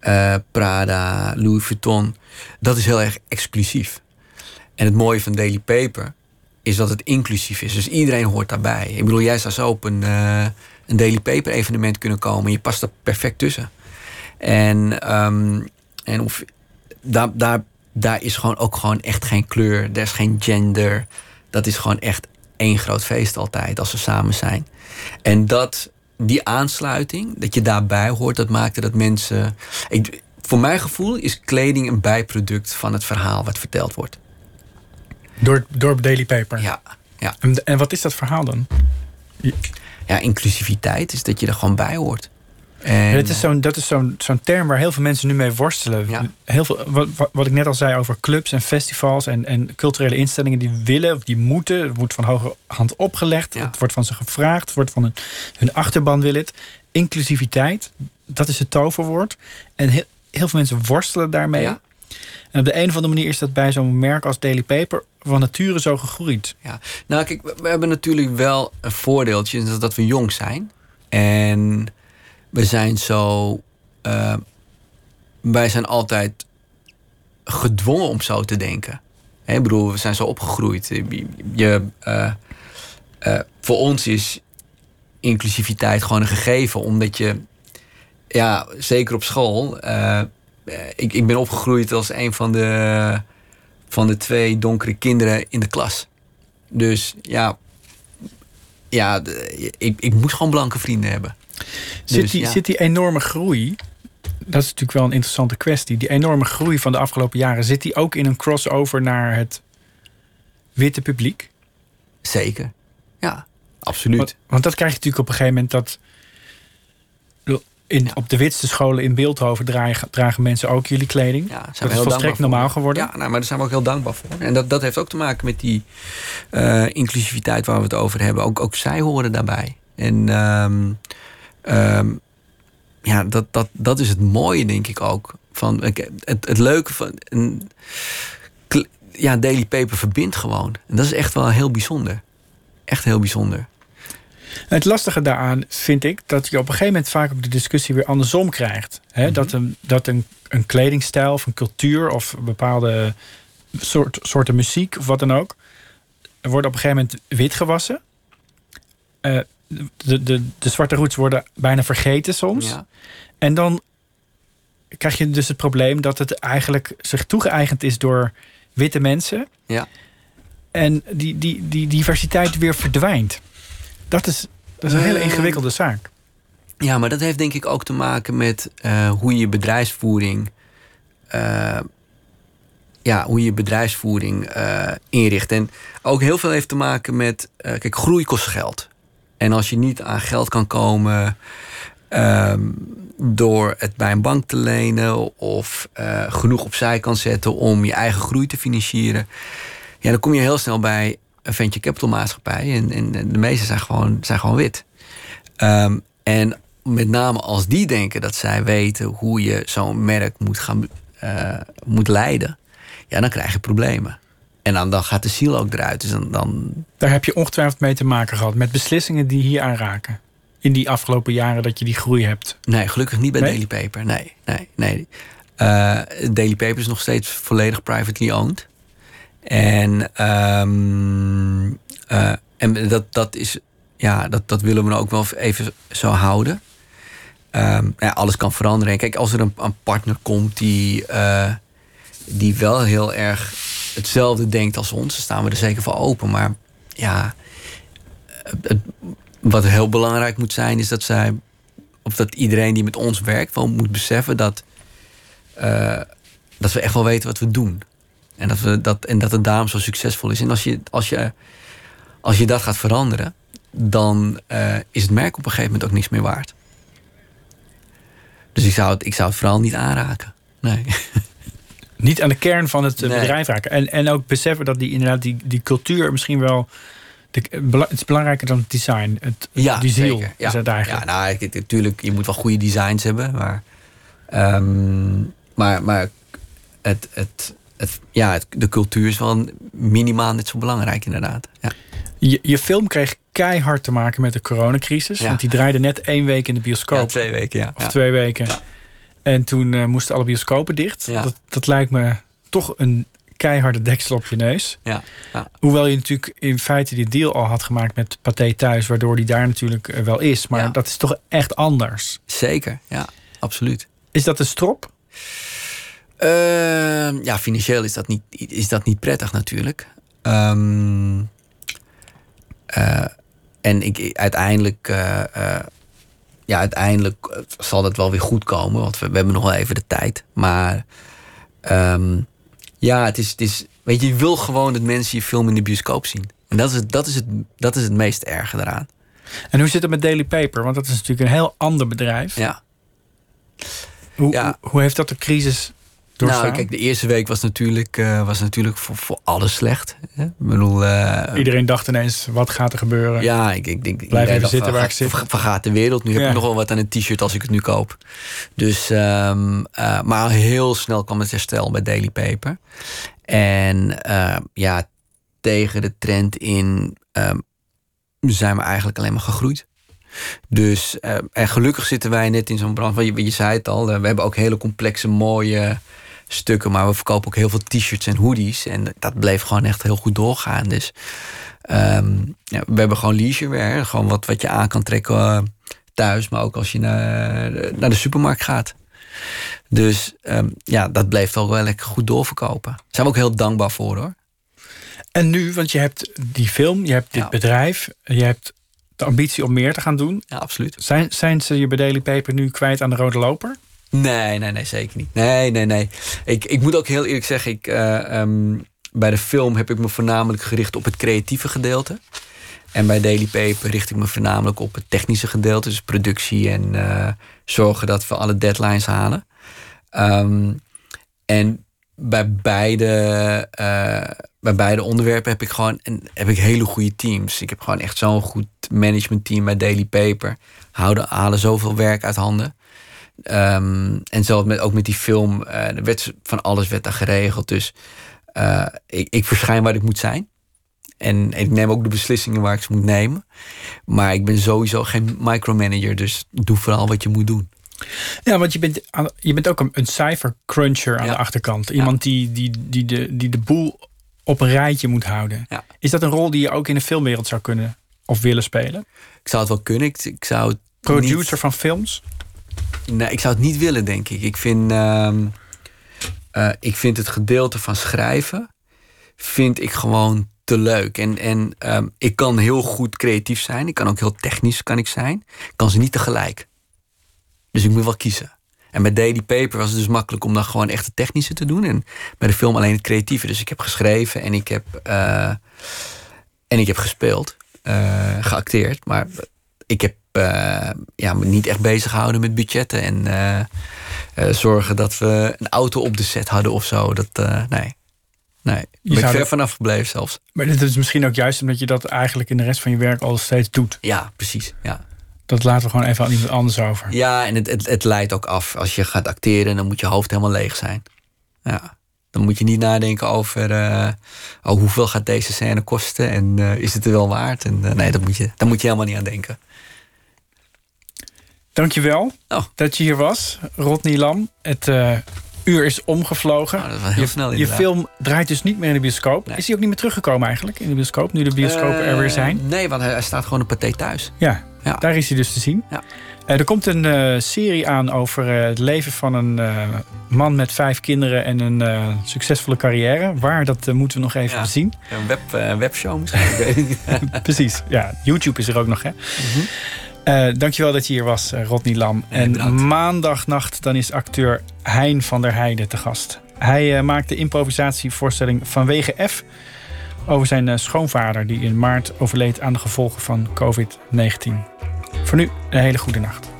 eh, Prada, Louis Vuitton, dat is heel erg exclusief. En het mooie van Daily Paper is dat het inclusief is. Dus iedereen hoort daarbij. Ik bedoel, jij zou zo op een, eh, een Daily Paper evenement kunnen komen. En je past er perfect tussen. En, ehm, en of, daar, daar, daar is gewoon ook gewoon echt geen kleur. Er is geen gender. Dat is gewoon echt één groot feest altijd als we samen zijn. En dat, die aansluiting, dat je daarbij hoort, dat maakte dat mensen. Ik, voor mijn gevoel is kleding een bijproduct van het verhaal wat verteld wordt. Door, door Daily Paper? Ja. ja. En, en wat is dat verhaal dan? Ja, inclusiviteit is dat je er gewoon bij hoort. En, dat is zo'n zo'n zo'n term waar heel veel mensen nu mee worstelen. Ja. Heel veel, wat, wat ik net al zei over clubs en festivals en, en culturele instellingen die willen of die moeten. Het wordt van hoge hand opgelegd. Ja. Het wordt van ze gevraagd. Het wordt van hun, hun achterban wil het. Inclusiviteit, dat is het toverwoord. En heel, heel veel mensen worstelen daarmee. Ja. En op de een of andere manier is dat bij zo'n merk als Daily Paper van nature zo gegroeid. Ja, nou kijk, we hebben natuurlijk wel een voordeeltje, dat we jong zijn. En we zijn zo. Uh, wij zijn altijd gedwongen om zo te denken. He, ik bedoel, we zijn zo opgegroeid. Je, uh, uh, voor ons is inclusiviteit gewoon een gegeven, omdat je, ja, zeker op school. ik, ik ben opgegroeid als een van de, van de twee donkere kinderen in de klas. Dus ja, ja ik, ik moest gewoon blanke vrienden hebben. Zit, dus, die, zit die enorme groei, dat is natuurlijk wel een interessante kwestie. Die enorme groei van de afgelopen jaren, zit die ook in een crossover naar het witte publiek? Zeker, ja, absoluut. Want, want dat krijg je natuurlijk op een gegeven moment dat. In, Op de witste scholen in Beeldhoven dragen, dragen mensen ook jullie kleding. Ja, dat is volstrekt normaal geworden. Ja, nou, maar daar zijn we ook heel dankbaar voor. En dat, dat heeft ook te maken met die uh, inclusiviteit waar we het over hebben. Ook, ook zij horen daarbij. En um, Um, ja, dat, dat, dat is het mooie, denk ik ook. Van, het, het leuke van. Een, ja, Daily Paper verbindt gewoon. En dat is echt wel heel bijzonder. Echt heel bijzonder. Het lastige daaraan vind ik dat je op een gegeven moment vaak ook de discussie weer andersom krijgt. He, Dat, een, dat een, een kledingstijl of een cultuur of een bepaalde soort, soorten muziek of wat dan ook. Wordt op een gegeven moment wit gewassen. Uh, de, de, de zwarte roots worden bijna vergeten soms. Ja. En dan krijg je dus het probleem dat het eigenlijk zich toegeëigend is door witte mensen. Ja. En die, die, die diversiteit weer verdwijnt. Dat is, dat is een hele eh, ingewikkelde zaak. Ja, maar dat heeft denk ik ook te maken met uh, hoe je bedrijfsvoering. Uh, ja, hoe je bedrijfsvoering inricht. En ook heel veel heeft te maken met. kijk, groei kost geld. En als je niet aan geld kan komen ehm, door het bij een bank te lenen of uh, genoeg opzij kan zetten om je eigen groei te financieren, ja, dan kom je heel snel bij een venture capital maatschappij. En, en de meeste zijn gewoon, zijn gewoon wit. Ehm, en met name als die denken dat zij weten hoe je zo'n merk moet, gaan, uh, moet leiden, ja, dan krijg je problemen. En dan, dan gaat de ziel ook eruit. Dus dan, dan... Daar heb je ongetwijfeld mee te maken gehad. Met beslissingen die hier aanraken. In die afgelopen jaren dat je die groei hebt. Nee, gelukkig niet bij Daily Paper. Nee, nee, nee. Uh, Daily Paper is nog steeds volledig privately owned. En, um, uh, en dat, dat, is, ja, dat, dat willen we ook wel even zo houden. Um, ja, alles kan veranderen. Kijk, als er een, een partner komt die, uh, die wel heel erg hetzelfde denkt als ons, dan staan we er zeker voor open. Maar ja, het, wat heel belangrijk moet zijn, is dat zij, of dat iedereen die met ons werkt, wel moet beseffen dat, uh, dat we echt wel weten wat we doen. En dat, we dat, en dat het daarom zo succesvol is. En als je, als je, als je dat gaat veranderen, dan uh, is het merk op een gegeven moment ook niks meer waard. Dus ik zou het, ik zou het vooral niet aanraken. Nee. *laughs* niet aan de kern van het eh, bedrijf raken. En, en ook beseffen dat die, inderdaad die, die cultuur misschien wel. De, het is belangrijker dan het design. Het, ja, die ziel zeker. Ja. is het eigenlijk. Ja, nou, natuurlijk, je moet wel goede designs hebben. Maar, um, maar, maar het, het, het, ja, het, de cultuur is wel minimaal net zo belangrijk, inderdaad. Ja. Je, je film kreeg keihard te maken met de coronacrisis. Ja. Want die draaide net één week in de bioscoop. Ja, twee weken, ja. Of twee weken. En toen uh, moesten alle bioscopen dicht. Dat, dat lijkt me toch een keiharde deksel op je neus. Ja, ja. Hoewel je natuurlijk in feite die deal al had gemaakt met Pathé thuis, waardoor die daar natuurlijk eh, wel is. Maar Ja. dat is toch echt anders. zeker. Ja, absoluut. Is dat een strop? Ehm, ja, financieel is dat niet, is dat niet prettig natuurlijk. Ehm, eh, en ik, uiteindelijk, ja, uiteindelijk eh, zal dat wel weer goed komen, want we, we hebben nog wel even de tijd. Maar ehm, ja, het is, het is, weet je, je wil gewoon dat mensen je film in de bioscoop zien. En dat is het, dat is het, dat is het meest erge eraan. En hoe zit het met Daily Paper? Want dat is natuurlijk een heel ander bedrijf. Ja. Hoe, Ja. hoe heeft dat de crisis doorstaan? Nou, kijk, de eerste week was natuurlijk, eh, was natuurlijk voor, voor alles slecht. Hè? Ik bedoel, eh, Iedereen dacht ineens, wat gaat er gebeuren? Ja, ik, ik denk... Blijf even dacht, zitten waar ik zit. Van, van gaat de wereld. Nu heb ik nog wel wat aan een t-shirt als ik het nu koop. Dus, ehm, eh, maar heel snel kwam het herstel bij Daily Paper. En ja, tegen de trend in ehm, zijn we eigenlijk alleen maar gegroeid. Dus en gelukkig zitten wij net in zo'n brand. Je, je zei het al, we hebben ook hele complexe, mooie stukken. Maar we verkopen ook heel veel t-shirts en hoodies. En dat bleef gewoon echt heel goed doorgaan. Dus ehm, ja, we hebben gewoon leisurewear. Gewoon wat, wat je aan kan trekken eh, thuis. Maar ook als je naar, naar de supermarkt gaat. Dus ehm, ja, dat bleef wel wel lekker goed doorverkopen. Daar zijn we ook heel dankbaar voor hoor. En nu, want je hebt die film, je hebt dit Ja. bedrijf, je hebt de ambitie om meer te gaan doen. Ja, absoluut. Zijn, zijn ze je bij Daily Paper nu kwijt aan de rode loper? Nee, nee, nee, zeker niet. Nee, nee, nee. Ik, ik moet ook heel eerlijk zeggen, ik, eh, ehm, bij de film heb ik me voornamelijk gericht op het creatieve gedeelte. En bij Daily Paper richt ik me voornamelijk op het technische gedeelte, dus productie en eh, zorgen dat we alle deadlines halen. Ehm, en bij beide, eh, bij beide onderwerpen heb ik gewoon een, heb ik hele goede teams. Ik heb gewoon echt zo'n goed managementteam bij Daily Paper. Houden, halen zoveel werk uit handen. Ehm, en zelfs met, ook met die film, er werd van alles werd daar geregeld. Dus eh, ik, ik verschijn waar ik moet zijn. En, en ik neem ook de beslissingen waar ik ze moet nemen. Maar ik ben sowieso geen micromanager, dus doe vooral wat je moet doen. Ja, want je bent, je bent ook een, een cijfer cruncher aan Ja. de achterkant. Iemand die, die, die, de, die de boel op een rijtje moet houden. Ja. Is dat een rol die je ook in de filmwereld zou kunnen of willen spelen? Ik zou het wel kunnen. Ik, ik zou Producer niet- van films? Nee, ik zou het niet willen, denk ik. Ik vind, ehm, eh, ik vind het gedeelte van schrijven vind ik gewoon te leuk. En, en ehm, ik kan heel goed creatief zijn. Ik kan ook heel technisch kan ik zijn. Ik kan ze niet tegelijk. Dus ik moet wel kiezen. En bij Daily Paper was het dus makkelijk om dan gewoon echt het technische te doen. En bij de film alleen het creatieve. Dus ik heb geschreven en ik heb, eh, en ik heb gespeeld. eh, geacteerd. Maar ik heb eh, ja, niet echt bezig gehouden met budgetten. En eh, eh, zorgen dat we een auto op de set hadden of zo. Dat, nee. Nee, daar ben ik ver dat- vanaf gebleven zelfs. Maar dit is misschien ook juist omdat je dat eigenlijk in de rest van je werk al steeds doet. Ja, precies. Ja, Dat laten we gewoon even aan iemand anders over. ja en het, het, het leidt ook af. Als je gaat acteren, dan moet je hoofd helemaal leeg zijn. Ja. Dan moet je niet nadenken over oh, hoeveel gaat deze scène kosten en is het er wel waard? En, nee, dat moet je, daar moet je helemaal niet aan denken. Dankjewel Oh. dat je hier was, Rodney Lam. Het eh, uur is omgevlogen. Nou, dat was heel je, snel je film draait dus niet meer in de bioscoop. Nee. Is hij ook niet meer teruggekomen eigenlijk in de bioscoop, nu de bioscopen er weer zijn? Eh, nee, want hij, staat gewoon op paté thuis. Ja, Ja. daar is hij dus te zien. Ja. Eh, er komt een eh, serie aan over eh, het leven van een eh, man met vijf kinderen en een eh, succesvolle carrière. Waar, dat eh, moeten we nog even Ja. zien. Een web, eh, webshow misschien. *laughs* Precies, ja. YouTube is er ook nog, hè? Eh, dankjewel dat je hier was, eh, Rodney Lam. En maandagnacht dan is acteur Hein van der Heijden te gast. Hij eh, maakt de improvisatievoorstelling Vanwege F... over zijn schoonvader die in maart overleed aan de gevolgen van COVID-19. Voor nu een hele goede nacht.